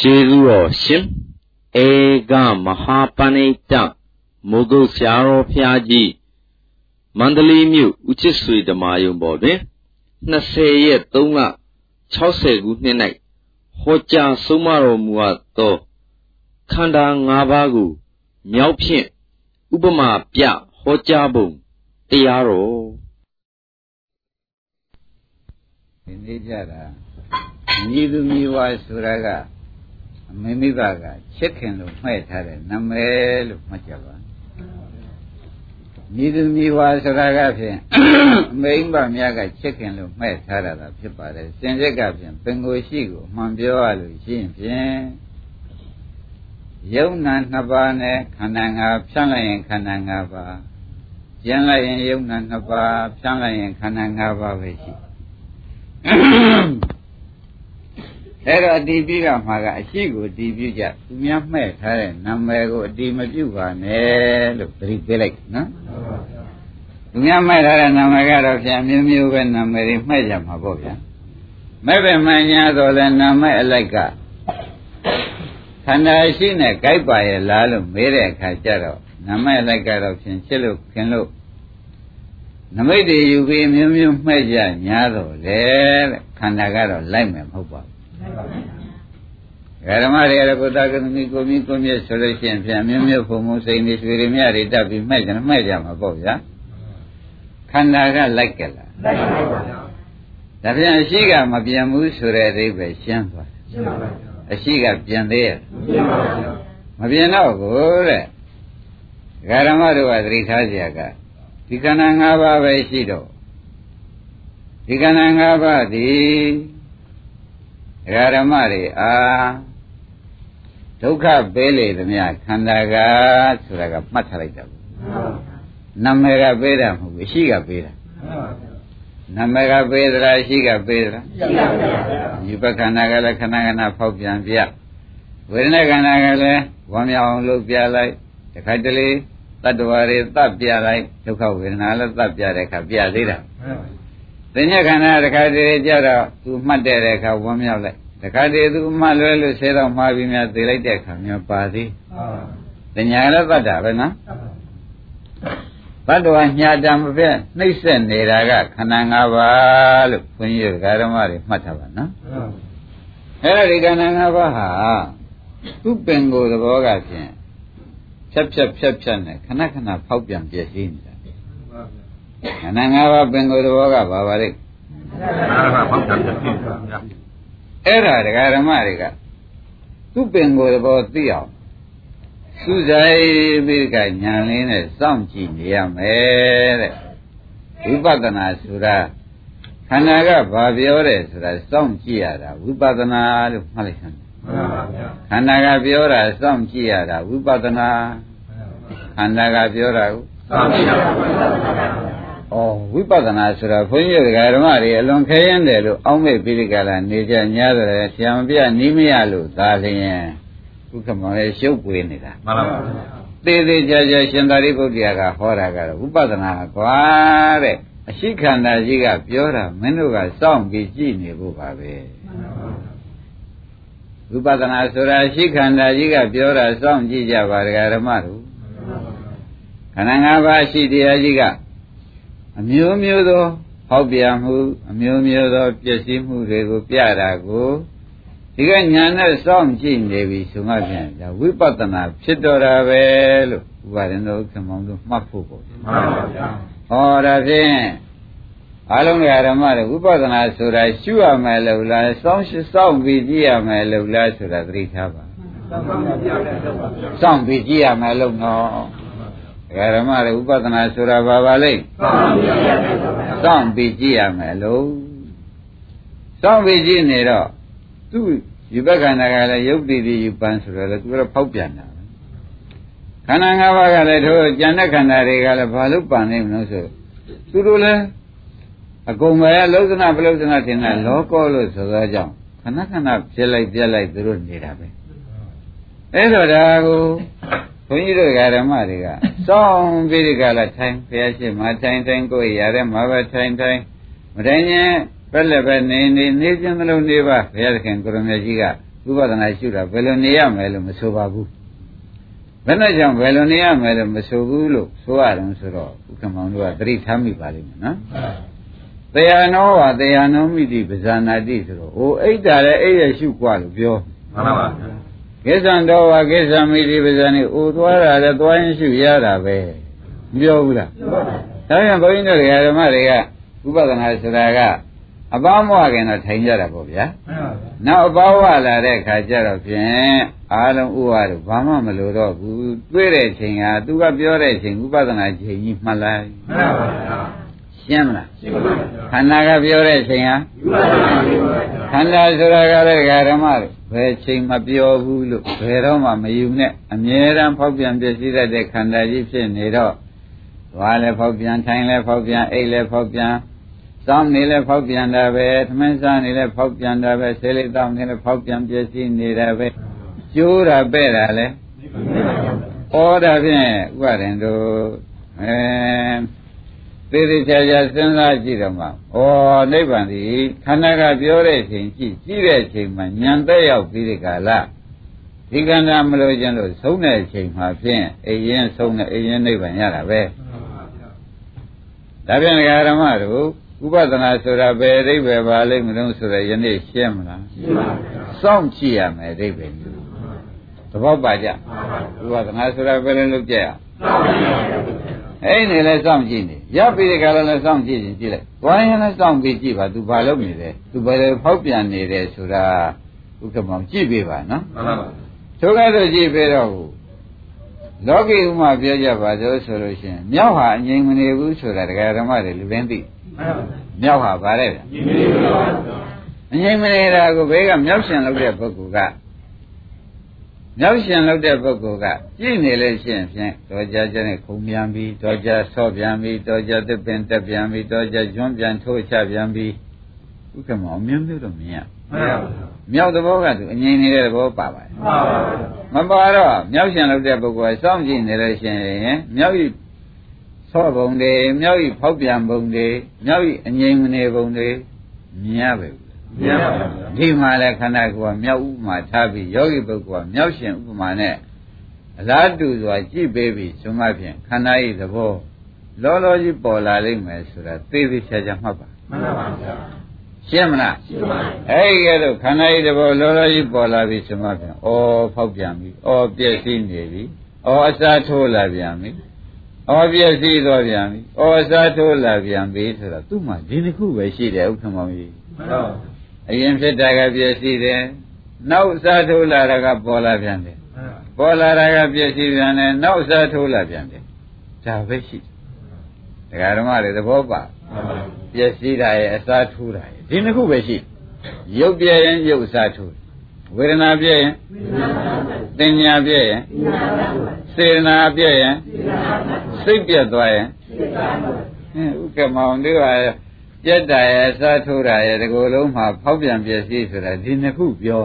ကျေးဇူးတော်ရှင်ဧကမဟာပဏိတမိုးကုတ်ဆရာတော်ဖျားကြီးမန္တလေးမြို့ဦးချစ်ဆွေဓမ္မယုံပေါ်တွင်20ရက်3လ60ခုနှစ်၌ဟောကြားဆုံးမတော်မူအပ်သောခန္ဓာ၅ပါးကိုမြောက်ဖြင့်ဥပမာပြဟောကြားပုံတရားတော်ဒီနေ့ကြတာညီသူမိဝါဆိုတာကအ မေမိဘကချစ်ခင်လို့မှဲ့ထားတဲ့နာမည်လို့မှတ်ကြပါညီသူမိဝါဆိုတာကဖြင့်အမေမိဘများကချစ်ခင်လို့မှဲ့ထားတာဖြစ်ပါတယ်စင်စစ်ကဖြင့်ပင်ကိုရှိကိုမှန်ပြောရလို့ရှိရင်ဖြင့်ယုံနာနှစ်ပါးနဲ့ခန္ဓာ၅ဖြန့်လိုက်ရင်ခန္ဓာ၅ပါးကျန်လိုက်ရင်ယုံနာနှစ်ပါးဖြန့်လိုက်ရင်ခန္ဓာ၅ပါးပဲရှိ အဲ့တော့အတီးပြုကမှာကအရှိကိုအတီးပြုကြသူများမှဲ့ထားတဲ့နာမည်ကိုအတီးမပြုပါနဲ့လို့ပြိပေးလိုက်နော်သူများမှဲ့ထားတဲ့နာမည်ကတော့ပြန်မျိုးမျိုးပဲနာမည်တွေမှဲ့ကြမှာပေါ့ဗျာမဲ့ပဲမှန်ညာတော့လဲနာမည်အလိုက်ကခန္ဓာရှိနဲ့ကြိုက်ပါရဲ့လားလို့မေးတဲ့အခါကျတော့နာမည်အလိုက်ကတော့ဖြင့်ချစ်လို့ခင်လို့နမိတ်တွေယူပြီးမျိုးမျိုးမှဲ့ကြညာတော့လေတဲ့ခန္ဓာကတော့လိုက်မယ်မဟုတ်ပါဘူး ဓမ္မတွေရကုတကသမီကိုမီကိုမြတ်ဆိုလို့ရှိရင်ပြန်မျိုးမျိုးဖုံဖုံစိန်တွေရွှေတွေမြတွေတက်ပြီးမှဲ့ကြမှဲ့ကြမှာပေါ့ဗျာခန္ဓာကလိုက်ကြလားလိုက်ပါဗျာဒါပြန်အရှိကမပြန်ဘူးဆိုတဲ့အဓိပ္ပာယ်ရှင်းသွားတယ်ရှင်းပါပါအရှိကပြန်သေးရဲ့ရှင်းပါပါမပြန်တော့ဘူးတဲ့ဓမ္မတို့ကသတိထားကြရကဒီခန္ဓာ၅ပါးပဲရှိတော့ဒီခန္ဓာ၅ပါးသည် ဒကာဓမ္မတွေအာဒုက္ခပေးလေသမျှခန္ဓာကဆိုတာကမှတ်ထားလိုက်တာဘူးနာမည်ကပေးတာမဟုတ်ဘူးရှိကပေးတာနာမည်ကပေးသလားရှိကပေးသလားရှိကပေးပါဘူးဒီပခန္ဓာကလည်းခဏခဏဖောက်ပြန်ပြဝေဒနာခန္ဓာကလည်းဝမ်းမြောက်အောင်လုပ်ပြလိုက်တခါတလေတတ္တဝါတွေသတ်ပြလိုက်ဒုက္ခဝေဒနာလည်းသတ်ပြတဲ့အခါပြသေးတာသင်္ညခန္ဓာတခါတလေကြတော့သူမှတ်တဲ့အခါဝမ်းမြောက်လိုက် တခါတည်းသူမှလွဲလို့ဆဲတော့မှားပြီးများသိလိုက်တဲ့အခါမျိုးပါသေးသင်္ညာလည်းသတ်တာပဲနော်ဘတ်တော်ညာတံမပြည့်နှိမ့်ဆက်နေတာကခန္ဓာ၅ပါးလို့ခွန်ကြီးဓမ္မတွေမှတ်ထားပါနော်အဲ့ဒါဒီခန္ဓာ၅ပါးဟာသူ့ပင်ကိုယ်သဘောကဖြင့်ဖြတ်ဖြတ်ဖြတ်ဖြတ်နဲ့ခဏခဏဖောက်ပြန်ပြည့်စည်နေတာခန္ဓာ၅ပါးပင်ကိုယ်သဘောကဘာပါလဲခန္ဓာ၅ပါးဖောက်ပြန်ပြည့်စည်နေတာ အဲ့ဒါဒကာဓမ္မတွေကသူ့ပင်ကိုယ်သဘောသိအောင်သူဆိုင်ပြီးကညာလင်းနဲ့စောင့်ကြည့်နေရမယ်တဲ့ဝိပဿနာဆိုတာခန္ဓာကဘာပြောတယ်ဆိုတာစောင့်ကြည့်ရတာဝိပဿနာလို့မှတ်လိုက်စမ်းခန္ဓာကပြောတာစောင့်ကြည့်ရတာဝိပဿနာခန္ဓာကပြောတာကိုစောင့်ကြည့်ရတာ ဩဝိပဿနာဆိုတော့ဘုန်းကြီးဓမ္မတွေအလွန်ခဲရင်တယ်လို့အောင်းမဲ့ပိဋကလာနေကြညာတယ်ဆရာမပြနီးမရလို့သာလျင်ဥက္ကမောရဲ့ရှုပ်ပွေနေတာမှန်ပါပါသေးသေးကြကြရှင်သာရိပုတ္တရာကဟောတာကတော့ဝိပဿနာကွာတဲ့အရှိခန္ဓာကြီးကပြောတာမင်းတို့ကစောင့်ပြီးကြည့်နေဖို့ပါပဲဝိပဿနာဆိုတာရှိခန္ဓာကြီးကပြောတာစောင့်ကြည့်ကြပါဒကာဓမ္မတို့ခန္ဓာ၅ပါးရှိတရားကြီးက အမျိုးမျိုးသောဟောက်ပြန်မှုအမျိုးမျိုးသောပျက်စီးမှုတွေကိုပြတာကိုဒီကညာနဲ့စောင့်ကြည့်နေပြီဆိုမှပြန်ဒါဝိပဿနာဖြစ်တော်တာပဲလို့ဥပါရင်တို့ခမောင်တို့မှတ်ဖို့ပေါ့မှန်ပါဗျာဟောဒါဖြင့်အလုံးဓမ္မတွေဝိပဿနာဆိုတာရှုရမယ်လို့လားစောင့်စောင့်ပြီးကြည့်ရမယ်လို့လားဆိုတာသတိထားပါစောင့်ပြီးကြည့်ရမယ်လို့နော် ဒကာဓမ္မတွေဥပဒနာဆိုတာဘာပါလဲစောင့်ပြီးကြည့်ရမယ်လို့စောင့်ပြီးကြည့်နေတော့သူ့ယူဘက်ခန္ဓာကလည်းယုတ်တိတိယူပန်းဆိုတော့လေသူကဖောက်ပြန်တာခန္ဓာ၅ပါးကလည်းတို့ကြံတဲ့ခန္ဓာတွေကလည်းဘာလို့ပန်နေမလို့ဆိုသူတို့လည်းအကုန်ပဲလောကနာပလုဒနာတင်တာလောကောလို့ဆိုသောကြောင့်ခဏခဏဖြစ်လိုက်ပြက်လိုက်သူတို့နေတာပဲအဲ့တော့ဒါကို ဘုန်းကြီးတို့ဓမ္မတွေကစောင်းပြီးဒီကလာထိုင်ဘုရားရှိခိုးထိုင်ထိုင်ကိုရတဲ့မှာပဲထိုင်ထိုင်မတိုင်းရင်ပက်လက်ပဲနေနေနေခြင်းမလို့နေပါဘုရားသခင်ကိုရမေကြီးက ဝိပဿနာရှုတာဘယ်လိုနေရမယ်လို့မဆိုပါဘူးဘယ်နဲ့ကြောင့်ဘယ်လိုနေရမယ်လို့မဆိုဘူးလို့ဆိုရတယ်ဆိုတော့ဥက္ကမောင်တို့ကသတိထားမိပါလိမ့်မယ်နော်တရားနောဝတရားနောမိတိပဇာနာတိဆိုတော့အိုအိတ်တာလည်းအိတ်ရရှုกว่าလို့ပြောမှန်ပါပါ ကိစ္စံတော်ဝကိစ္စမိတိပဇာနေအိုသွားတာလည်းသွားရင်ရှုရတာပဲမပြောဘူးလားပြောပါဒါပြန်ဘုန်းကြီးတို့ဓမ္မတွေကဥပဒနာဆိုတာကအပေါင်းမဝခင်တော့ထိုင်ကြတာပေါ့ဗျာနောက်အပေါင်းဝလာတဲ့ခါကျတော့ဖြင့်အားလုံးဥပါတို့ဘာမှမလိုတော့ဘူးတွေ့တဲ့ချိန်ဟာသူကပြောတဲ့ချိန်ဥပဒနာချိန်ကြီးမှတ်လိုက်မှန်ပါဗျာ ရှင်းမလားရှင်းပါပါခန္ဓာကပြောတဲ့ချိန်ဟာခန္ဓာဆိုတာကလည်းဓမ္မတို့ဘယ်ချိန်မပြောဘူးလို့ဘယ်တော့မှမယူနဲ့အမြဲတမ်းဖောက်ပြန်ပြည့်စည်တဲ့ခန္ဓာကြီးဖြစ်နေတော့သွားလဲဖောက်ပြန်ထိုင်လဲဖောက်ပြန်အိတ်လဲဖောက်ပြန်စောင်းနေလဲဖောက်ပြန်တာပဲသမင်းစားနေလဲဖောက်ပြန်တာပဲဆေးလေးတောင်းနေလဲဖောက်ပြန်ပြည့်စည်နေတာပဲကျိုးတာပဲ့တာလဲဩဒါဖြင့်ဥပါရင်တို့အဲ သေသေးချာချာစဉ်းစားကြည့်တော့မှဩနိဗ္ဗာန်ဒီခန္ဓာကပြောတဲ့ချိန်ကြည့်ကြည့်တဲ့ချိန်မှာဉာဏ်သက်ရောက်ပြီးတဲ့ကာလဒီကန္တာမလို့ခြင်းလို့ဆုံးတဲ့အချိန်မှာဖြင့်အိရင်ဆုံးတဲ့အိရင်နိဗ္ဗာန်ရတာပဲဒါပြန်ဓမ္မတို့ဥပဒနာဆိုတာဘယ်အဓိပ္ပာယ်ပါလိမ့်မလို့ဆိုတော့ယနေ့ရှင်းမလားရှင်းပါပြီစောင့်ကြည့်ရမယ်အဓိပ္ပာယ်မျိုးသဘောပါကြဥပဒနာဆိုတာဘယ်လိုလုပ်ကြရအဲ့ နေလဲစောင့်ကြည့်နေရပြီဒီကလည်းလဲစောင့်ကြည့်ရင်ကြည့်လိုက်ဝိုင်းရင်လည်းစောင့်ပြီးကြည့်ပါသူဘာလုပ်နေလဲသူဘယ်လိုဖောက်ပြန်နေတယ်ဆိုတာဥက္ကမောင်ကြည့်ပေးပါနော်မှန်ပါပါထိုကဲ့သို့ကြည့်ပေးတော့လောကီဥမာပြောကြပါစို့ဆိုလို့ရှိရင်မြောက်ဟာအငြိမ်မနေဘူးဆိုတာတရားဓမ္မတွေလူပင်သိမြောက်ဟာဗါတဲ့ဗျအငြိမ်မနေတာကိုဘေးကမြောက်ရှင်လုပ်တဲ့ပုဂ္ဂိုလ်က မြောက်ရှင်လုပ်တဲ့ပုဂ္ဂိုလ်ကကြည့်နေလို့ရှိရင်ဖြင့်တော်ကြကြနဲ့ခုံပြန်ပြီးတော်ကြဆော့ပြန်ပြီးတော်ကြသစ်ပင်တက်ပြန်ပြီးတော်ကြကျွန်းပြန်ထိုးချပြန်ပြီးဥက္ကမောအမျိုးမျိုးတော့မြင်ရမှန်ပါဘူးမြောက်သဘောကသူအငြိမ်နေတဲ့သဘောပါပါတယ်မပါတော့မြောက်ရှင်လုပ်တဲ့ပုဂ္ဂိုလ်ကစောင့်ကြည့်နေလို့ရှိရင်မြောက်ဤဆော့ပုံတွေမြောက်ဤဖောက်ပြန်ပုံတွေမြောက်ဤအငြိမ်မနေပုံတွေမြင်ရပဲ မြင်ပါဘူးဒီမှာလဲခန္ဓာကိုယ်ကမြောက်ဥပမာထားပြီးယောဂီပုဂ္ဂိုလ်ကမြောက်ရှင်ဥပမာနဲ့အလားတူစွာကြည့်ပေးပြီးဆိုမှဖြင့်ခန္ဓာဤသဘောလောလောကြီးပေါ်လာလိမ့်မယ်ဆိုတာသိသိချာချာမှတ်ပါမှန်ပါပါဗျာရှင်းမလားရှင်းပါပြီအဲ့ဒီကဲတော့ခန္ဓာကြီးတစ်ဘောလောလောကြီးပေါ်လာပြီဆိုမှပြန်ဩဖောက်ပြန်ပြီဩပြည့်စည်နေပြီဩအစာထိုးလာပြန်ပြီဩပြည့်စည်တော့ပြန်ပြီဩအစာထိုးလာပြန်ပြီဆိုတာသူ့မှာဒီတစ်ခုပဲရှိတယ်ဥက္ကမောင်ကြီးမှန်ပါ အရင်ဖြစ်တာကပြည့်စည်တယ်နောက်အစာထိုးလာတာကပေါ်လာပြန်တယ်ပေါ်လာတာကပြည့်စည်ပြန်တယ်နောက်အစာထိုးလာပြန်တယ်ဒါပဲရှိတယ်ဒကာဓမ္မတွေသဘောပါပျက်စီးတာရဲ့အစားထိုးတာရဲ့ဒီနှစ်ခုပဲရှိရုပ်ပြည့်ရင်ရုပ်အစားထိုးဝေဒနာပြည့်ရင်သင်ညာပြည့်ရင်စေတနာပြည့်ရင်စိတ်ပြတ်သွားရင်ဥက္ကမောင်တို့က ပြတ်တာရဲ့အစားထိုးတာရဲ့ဒီကိုယ်လုံးမှာဖောက်ပြန်ပျက်စီးဆိုတာဒီနှစ်ခုပြော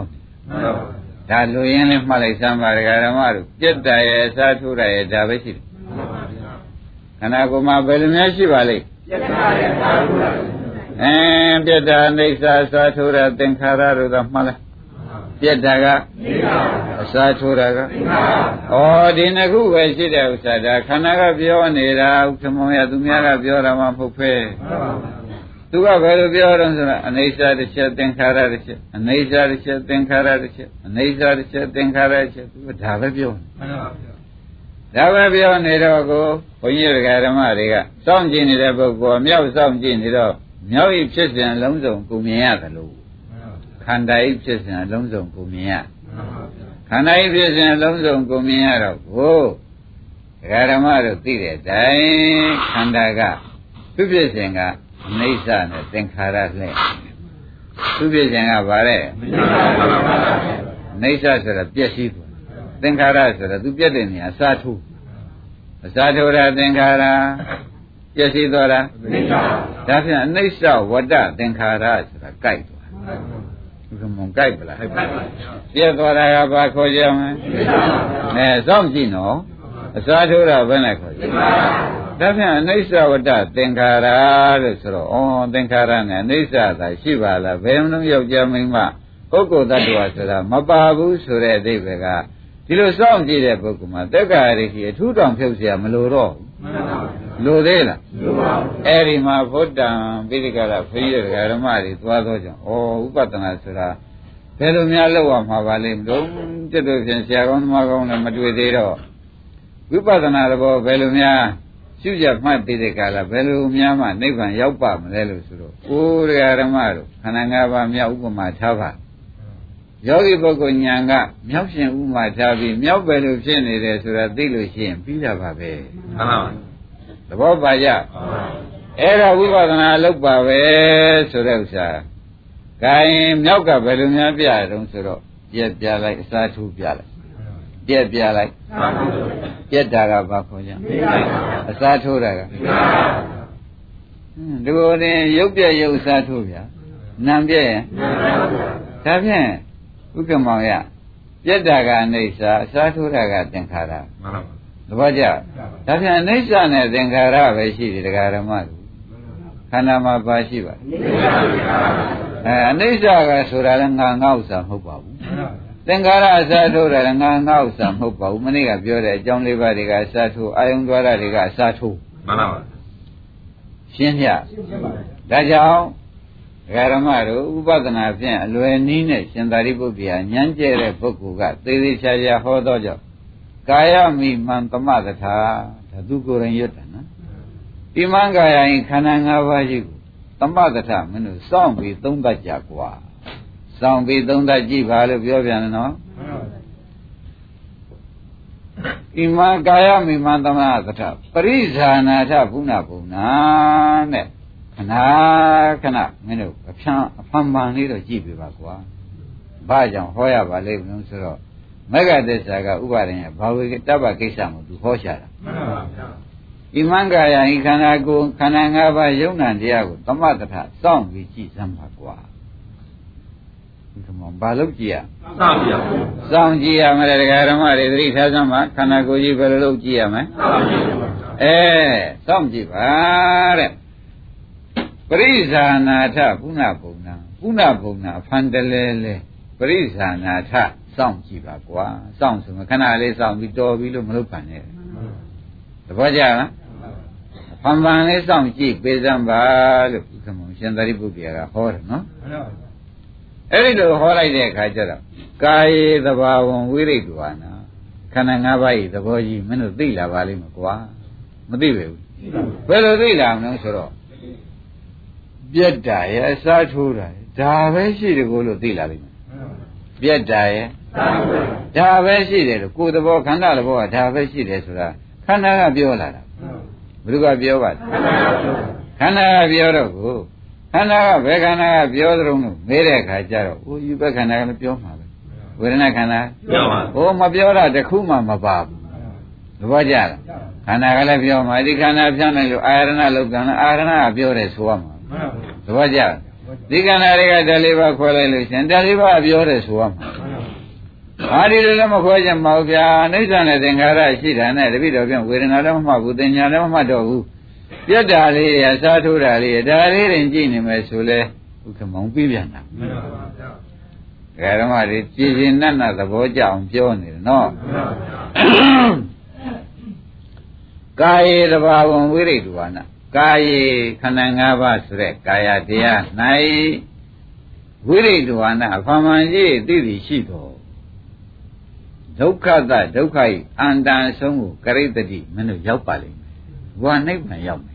ဒါလူရင်းလေးမှတ်လိုက်စမ်းပါဒကာဓမ္မတို့ပြတ်တာရဲ့အစားထိုးတာရဲ့ဒါပဲရှိတယ်ခန္ဓာကိုယ်မှာဘယ်လိုများရှိပါလိမ့်ပြတ်တာရဲ့သာဓုရအဲပြတ်တာအိဋ္ဌာသာထုရသင်္ခါရတို့ကမှတ်လားပြတ်တာကအစာထိုးတာကဩဒီနှစ်ခုပဲရှိတဲ့ဥစ္စာဒါခန္ဓာကပြောနေတာဥက္ကမောရသူများကပြောတာမှမဟုတ်ဖဲ သူကဘယ်လိုပြောတော့ဆိုတော့အနေစာတစ်ချက်သင်္ခါရတစ်ချက်အနေစာတစ်ချက်သင်္ခါရတစ်ချက်အနေစာတစ်ချက်သင်္ခါရတစ်ချက်သူကဒါပဲပြောနေမှန်ပါဗျာဒါပဲပြောနေတော့ကိုဘုန်းကြီးတွေကဓမ္မတွေကစောင့်ကြည့်နေတဲ့ပုဂ္ဂိုလ်မြောက်စောင့်ကြည့်နေတော့မြောက်ဤဖြစ်စဉ်အလုံးစုံကိုမြင်ရတယ်လို့ခန္ဓာဤဖြစ်စဉ်အလုံးစုံကိုမြင်ရခန္ဓာဤဖြစ်စဉ်အလုံးစုံကိုမြင်ရတော့ကိုဒကာဓမ္မတို့သိတဲ့အတိုင်းခန္ဓာကသူဖြစ်စဉ်က အနိစ္စနဲ့သင်္ခါရလှဲ့သူဖြစ်စဉ်ကဘာလဲအနိစ္စဆိုတာပျက်စီးသွားသင်္ခါရဆိုတာသူပြက်တဲ့နေရာအစာထိုးအစာထိုးတာသင်္ခါရပြည့်စည်သွားတာဒါဖြင့်အနိစ္စဝတ္တသင်္ခါရဆိုတာကြိုက်သွားဘုမုံကြိုက်ပလားပြည့်သွားတာကဘာခေါ်ကြမလဲအဲစောင့်ကြည့်နော် အစာထိုးတာဘယ်နဲ့ခေါ်ကြဒါဖြင့်အနိစ္စဝတ္တသင်္ခါရလို့ဆိုတော့ဩသင်္ခါရနဲ့အနိစ္စသာရှိပါလားဘယ်လုံးယောက်ျားမိန်းမ ပုဂ္ဂိုလ်တ attva ဆိုတာမပါဘူးဆိုတဲ့အဓိပ္ပာယ်ကဒီလိုစောင့်ကြည့်တဲ့ပုဂ္ဂိုလ်မှာတက္ကရာရိရှိအထူးတောင်ဖြုတ်เสียမလိုတော့ဘူးလိုသေးလားအဲ့ဒီမှာဘုဒ္ဓံပိဋကရဖိရဓမ္မတွေသွားတော့ကြောင့်ဩဥပဒနာဆိုတာဘယ်လိုများလောက်ရမှာပါလိမ့်မလို့ကျွတ်တို့ဖြင့်ဆရာကောင်းသမားကောင်းလည်းမတွေ့သေးတော့ ဝိပဿနာတော့ဘယ်လိုများရှုကြမှတ်သေးတဲ့ကာလဘယ်လိုများမှနိဗ္ဗာန်ရောက်ပါမလဲလို့ဆိုတော့ကိုယ်ဓမ္မတို့ခန္ဓာ၅ပါးမြောက်ဥပမာထားပါယောဂီပုဂ္ဂိုလ်ညာကမြောက်ရှင်ဥမာထားပြီးမြောက်ပဲလို့ဖြစ်နေတယ်ဆိုတာသိလို့ရှိရင်ပြီးတာပါပဲမှန်ပါပါသဘောပါကြအဲ့ဒါဝိပဿနာလုပ်ပါပဲဆိုတဲ့ဥစ္စာခိုင်းမြောက်ကဘယ်လိုများပြရတုံးဆိုတော့ပြက်ပြလိုက်အစားထိုးပြလိုက် ပြက်ပြလိုက်ပြက်တာကဘာခေါ်ကြအစားထိုးတာကဒီလိုရင်ရုပ်ပြက်ရုပ်အစားထိုးဗျာနာမ်ပြက်ရင်ဒါဖြင့်ဥက္ကမောင်ရပြက်တာကအနိစ္စအစားထိုးတာကသင်္ခါရမှန်ပါပါသဘောကျဒါဖြင့်အနိစ္စနဲ့သင်္ခါရပဲရှိတယ်တရားဓမ္မတို့ခန္ဓာမှာပါရှိပါအဲအနိစ္စကဆိုတာလည်းငါငါဥစ္စာမဟုတ်ပါဘူး သင်္ခါရအစားထိုးတယ်ငါငါဥစ္စာမဟုတ်ပါဘူးမနေ့ကပြောတဲ့အကြောင်းလေးပါးတွေကအစားထိုးအာယုံသွားတာတွေကအစားထိုးမှန်ပါပါရှင်းပြဒါကြောင့်ဒကာရမတို့ဥပဒနာဖြင့်အလွယ်နည်းနဲ့ရှင်သာရိပုတ္တရာညံကျဲတဲ့ပုဂ္ဂိုလ်ကသေသေးချာချာဟောတော့ကြောင့်ကာယမိမှန်သမတထာဒါသူကိုယ်ရင်ရွတ်တယ်နော်ဣမံကာယရင်ခန္ဓာ၅ပါးရှိကိုသမတထာမင်းတို့စောင့်ပြီးသုံးတတ်ကြကွာ စောင့်ပြီးသုံးတတ်ကြည့်ပါလို့ပြောပြန်တယ်နော်ဣမံကာယမိမှန်သမတထာပရိဇာနာထဘုနာဘုနာနဲ့ခဏခဏမင်းတို့အဖျံအဖန်ပန်လေးတော့ကြည့်ပြပါကွာဘာကြောင့်ဟောရပါလိမ့်မလို့ဆိုတော့မဂ္ဂသစ္စာကဥပါဒင်ရဲ့ဘာဝေတပ္ပကိစ္စမှာသူဟောရှာတာမှန်ပါဗျာဣမံကာယဤခန္ဓာကိုယ်ခန္ဓာ၅ပါးယုံနာတရားကိုသမတထစောင့်ပြီးကြည့်စမ်းပါကွာဒီမှာ ဘာလို့ကြည့်ရစောင့်ကြည့်ရစောင့်ကြည့်ရမယ်တရားဓမ္မတွေသတိထားစမ်းပါခန္ဓာကိုယ်ကြီးဘယ်လိုလုပ်ကြည့်ရမလဲစောင့်ကြည့်ပါအဲစောင့်ကြည့်ပါတဲ့ပရိဇာနာထပုဏ္ဏဘုံနာပုဏ္ဏဘုံနာအဖန်တလဲလဲပရိဇာနာထစောင့်ကြည့်ပါကွာစောင့်ဆိုမှခဏလေးစောင့်ပြီးတော်ပြီလို့မလုပ်ပါနဲ့သဘောကျလားဖန်ဖန်လေးစောင့်ကြည့်ပေးစမ်းပါလို့ဘုခမောရှင်သာရိပုတ္တရာကဟောတယ်နော် အဲ့ဒီလိုဟောလိုက်တဲ့အခါကျတော့ကာယေသဘာဝံဝိရိတဝါနာခန္ဓာ၅ပါးဤသဘောကြီးမင်းတို့သိလာပါလိမ့်မယ်ကွာမသိပဲဘူးဘယ်လိုသိလာမလဲဆိုတော့ပြက်တာရဲ့အစားထိုးတာဒါပဲရှိတယ်ကိုလို့သိလာလိမ့်မယ်ပြက်တာရဲ့ဒါပဲရှိတယ်လို့ကိုယ်သဘောခန္ဓာသဘောကဒါပဲရှိတယ်ဆိုတာခန္ဓာကပြောလာတာဘယ်သူကပြောပါလဲခန္ဓာကပြောတော့ကို ခန္ဓာကဘယ်ခန္ဓာကပြောသလုံးလို့မေးတဲ့အခါကျတော့အိုးယူဘက်ခန္ဓာကလည်းပြောမှာပဲဝေဒနာခန္ဓာပြောပါဟိုမပြောတာတခုမှမပါဘူးသဘောကျလားခန္ဓာကလည်းပြောမှာဒီခန္ဓာဖြန့်လိုက်လို့အာရဏလောက်ကံအာရဏကပြောတယ်ဆိုရမှာသဘောကျလားဒီကန္နာတွေကဓာလေးပါခွဲလိုက်လို့ရှင်ဓာလေးပါပြောတယ်ဆိုရမှာအာဒီလိုလည်းမခွဲချင်ပါဘူးဗျာအိဋ္ဌာနဲ့သင်္ခါရရှိတာနဲ့တပိတော်ပြန်ဝေဒနာလည်းမမှတ်ဘူးသင်ညာလည်းမမှတ်တော့ဘူး ပြတ်တာလေးရစားထိုးတာလေးဒါလေးရင်ကြည့်နေမယ်ဆိုလဲဥက္ကမောင်ပြပြန်တာမှန်ပါဗျာဓမ္မတွေကြည်ရင်နတ်နတ်သဘောကြအောင်ပြောနေတယ်နော်ကာယေတဘာဝံဝိရိတဝါနာကာယေခန္ဓာ၅ပါးဆိုတဲ့ကာယတရား၌ဝိရိတဝါနာအဖမှန်ကြီးသိသိရှိတော်ဒုက္ခသဒုက္ခဤအန္တန်ဆုံးကိုကရိတ္တိမင်းတို့ရောက်ပါလိမ့်မယ်။ဘဝနိဗ္ဗာန်ရောက်မယ်။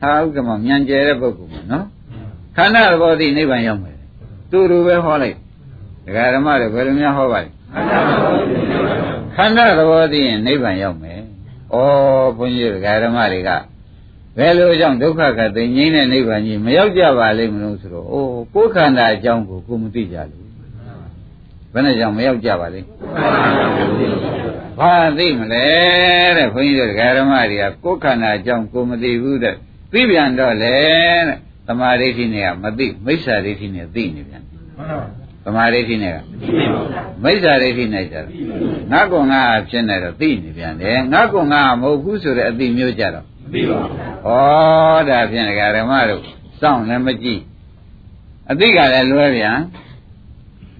ဟာဥက္ကမမြန်ကျဲတဲ့ပုဂ္ဂိုလ်နော်။ခန္ဓာသဘောသိနိဗ္ဗာန်ရောက်မယ်။သူတို့ပဲဟောလိုက်။ဒကာဓမ္မတွေဘယ်လိုများဟောပါလဲ။ခန္ဓာသဘောသိရင်နိဗ္ဗာန်ရောက်မယ်။ဩဘုန်းကြီးဒကာဓမ္မတွေကဘယ်လိုကြောင့်ဒုက္ခကသိငြိမ်းတဲ့နိဗ္ဗာန်ကြီးမရောက်ကြပါလိမ့်မလို့ဆိုတော့အိုးကိုယ်ခန္ဓာအကြောင်းကိုကိုမသိကြလို့ဘယ်နဲ့ကြောင့်မရောက်ကြပါလိမ့်ဘာသိမလဲတဲ့ဘုန်းကြီးတို့ဒကာဓမ္မတွေကကိုယ်ခန္ဓာအကြောင်းကိုမသိဘူးတဲ့ သိပြန်တော့လေတဲ့သမာဓိဋ္ဌိနဲ့ကမသိမိစ္ဆာဒိဋ္ဌိနဲ့သိနေပြန်သမာဓိဋ္ဌိနဲ့ကမိစ္ဆာဒိဋ္ဌိနဲ့ကြတော့ငါကုံငါဖြစ်နေတော့သိနေပြန်တယ်ငါကုံငါမဟုတ်ဘူးဆိုတဲ့အသိမျိုးကြတော့သိပါဘူးဩဒါဖြင့်ဒကာဓမ္မတို့စောင့်လည်းမကြည့်အသိကလည်းလွဲပြန်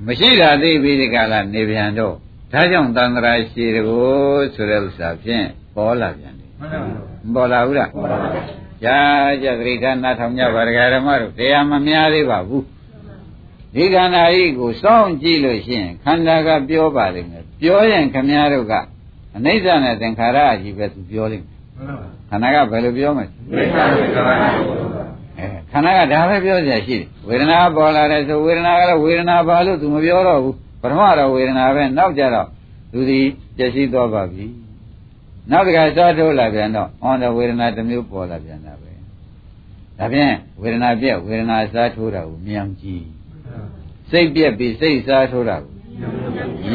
မရှိတာသိပြီးဒီကလာနေပြန်တော့ဒါကြောင့်တန်ត្រာရှိတကိုဆိုတဲ့ဥစ္စာဖြင့်ပေါ်လာပြန်တယ်မပေါ်လာဘူးလားပေါ်ပါဘူး ကြာကြသတိထားနားထောင်ကြပါဒကာဓမ္မတို့တရားမများသေးပါဘူးဒီခန္ဓာကြီးကိုစောင့်ကြည့်လို့ရှိရင်ခန္ဓာကပြောပါလိမ့်မယ်ပြောရင်ခမည်းတော်ကအနိစ္စနဲ့သင်္ခါရအကြီးပဲသူပြောလိမ့်မယ်ခန္ဓာကဘယ်လိုပြောမလဲအဲခန္ဓာကဒါပဲပြောကြရှိတယ်ဝေဒနာပေါ်လာတယ်ဆိုဝေဒနာကတော့ဝေဒနာပါလို့သူမပြောတော့ဘူးပထမတော့ဝေဒနာပဲနောက်ကြတော့သူဒီပျက်စီးသွားပါပြီ နောက်တစ်ခါစားထိုးလာပြန်တော့အော်တော့ဝေဒနာတစ်မျိုးပေါ်လာပြန်တာပဲဒါဖြင့်ဝေဒနာပြက်ဝေဒနာစားထိုးတာကိုမြင်ကြည့်စိတ်ပြက်ပြီးစိတ်စားထိုးတာကို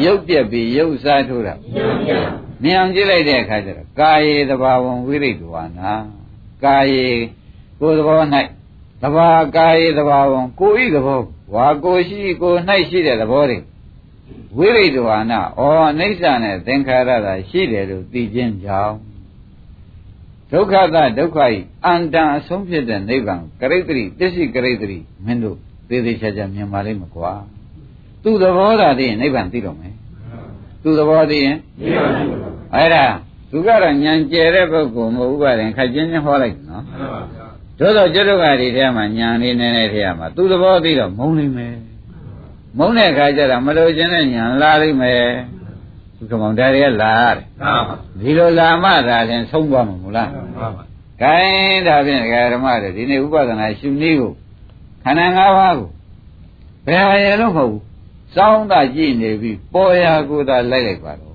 ရုပ်ပြက်ပြီးရုပ်စားထိုးတာမြင်အောင်ကြည့်လိုက်တဲ့အခါကျတော့ကာယေသဘာဝံဝိရိတဝါနာကာယေကိုယ်သဘော၌သဘာကာယေသဘာဝံကိုဤသဘောဝါကိုရှိကို၌ရှိတဲ့သဘောတွေ ဝိရိတဝါနာဩအနိစ္စနဲ့သင်္ခါရသာရှိတယ်လို့သိခြင်းကြောင့်ဒုက္ခသဒုက္ခဤအန္တန်အဆုံးဖြစ်တဲ့နိဗ္ဗာန်ကရိတ္တိတစ္ဆိကရိတ္တိမင်းတို့သေသေးချာချာမြင်ပါလိမ့်မကွာသူ့သဘောသာသိရင်နိဗ္ဗာန်သိတော့မယ်သူ့သဘောသိရင်သိပါဘူးအဲ့ဒါသူကတော့ညံကျဲတဲ့ပုဂ္ဂိုလ်မဟုတ်ပါရင်ခက်ချင်းချင်းဟောလိုက်နော်သို့တော့ကျွတ်တို့ကဒီထဲမှာညံနေနေတဲ့ထဲမှာသူ့သဘောသိတော့မုန်းနေမယ် မုန်းတဲ့အခါကျတော့မလို့ခြင်းနဲ့ညံလာလိမ့်မယ်သူကမောင်တရားလာရတယ်ဒီလိုလာမှသာရင်ဆုံးသွားမှာမဟုတ်လားခိုင်းဒါဖြင့်ဓမ္မတွေဒီနေ့ဥပဒနာရှင်နည်းကိုခန္ဓာ၅ပါးကိုဘယ်ဟာရလို့မဟုတ်ဘူးစောင်းတာကြည့်နေပြီပေါ်ရာကိုသာလိုက်လိုက်ပါတော့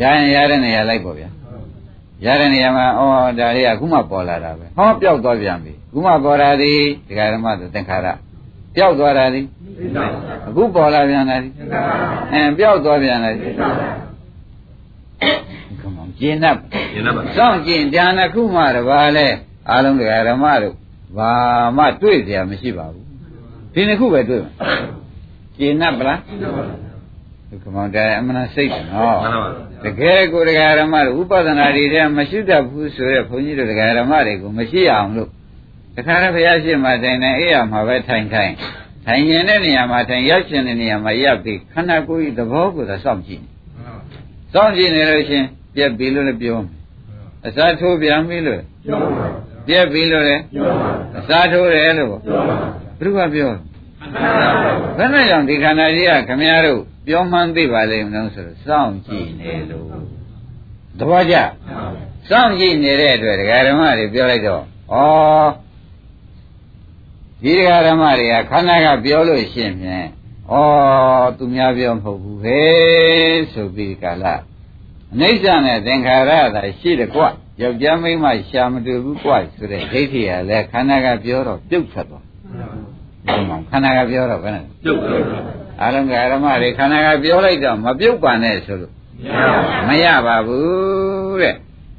ရရင်ရတဲ့နေရာလိုက်ပေါ့ဗျာရတဲ့နေရာမှာဩဒါလေးကခုမှပေါ်လာတာပဲဟောပျောက်သွားပြန်ပြီခုမှပေါ်လာသည်ဒကာဓမ္မဆိုသင်္ခါရပျောက်သွားတာသည် အခုပေါ်လာပြန်တာသည်အဲပျောက်သွားပြန်တာသည်ကမောင်ကျင်납ကျင်납ပါစောင့်ကျင်ဉာဏ်ခုမှတပါလဲအားလုံးဒကာဓမ္မတို့ဘာမှတွေ့เสียမရှိပါဘူးဒီနှစ်ခုပဲတွေ့မှာကျေနပ်ပလားဒုက္ခမောင်တဲ့အမှန်စိတ်တယ်နော်တကယ်ကိုတရားဓမ္မတို့ဥပဒနာတွေတဲ့မရှိတတ်ဘူးဆိုရဲဘုန်းကြီးတို့တရားဓမ္မတွေကိုမရှိအောင်လို့တခါတော့ဘုရားရှိမှတိုင်တိုင်အေးရမှာပဲထိုင်ထိုင် ထိုင်ရင်တဲ့နေရာမှာထိုင်ရောက်ရှင်တဲ့နေရာမှာရပ်ပြီးခန္ဓာကိုယ်ဤသဘောကိုသာစောင့်ကြည့်စောင့်ကြည့်နေလို့ရှင်ပြက်ပြီးလို့လည်းပြောမယ်အစားထိုးပြန်ပြီလို့ပြောပါပြက်ပြီလို့လည်းပြောပါအစားထိုးတယ်လို့ပြောပါဘုရားပြောဘယ်နဲ့ကြောင့်ဒီခန္ဓာကြီးကခမည်းတော်ပြောမှန်းသိပါလိမ့်မလို့ဆိုတော့စောင့်ကြည့်နေလို့သဘောကျစောင့်ကြည့်နေတဲ့အတွက်ဒကာဓမ္မတွေပြောလိုက်တော့ဩ ဒီဒကာဓမ္မတွေကခန္ဓာကပြောလို့ရှိရင်ဖြင့်ဩသူများပြောမဟုတ်ဘူးပဲဆိုပြီးကာလအနိစ္စနဲ့သင်္ခါရသာရှိတယ်ကွယောက်ျားမိန်းမရှာမတူဘူးကွဆိုတဲ့ဒိဋ္ဌိကလည်းခန္ဓာကပြောတော့ပြုတ်ထွက်သွားခန္ဓာကပြောတော့ဘယ်နဲ့ပြုတ်သွားအလုံးကဓမ္မတွေခန္ဓာကပြောလိုက်တော့မပြုတ်ပါနဲ့ဆိုလို့မရပါဘူးတဲ့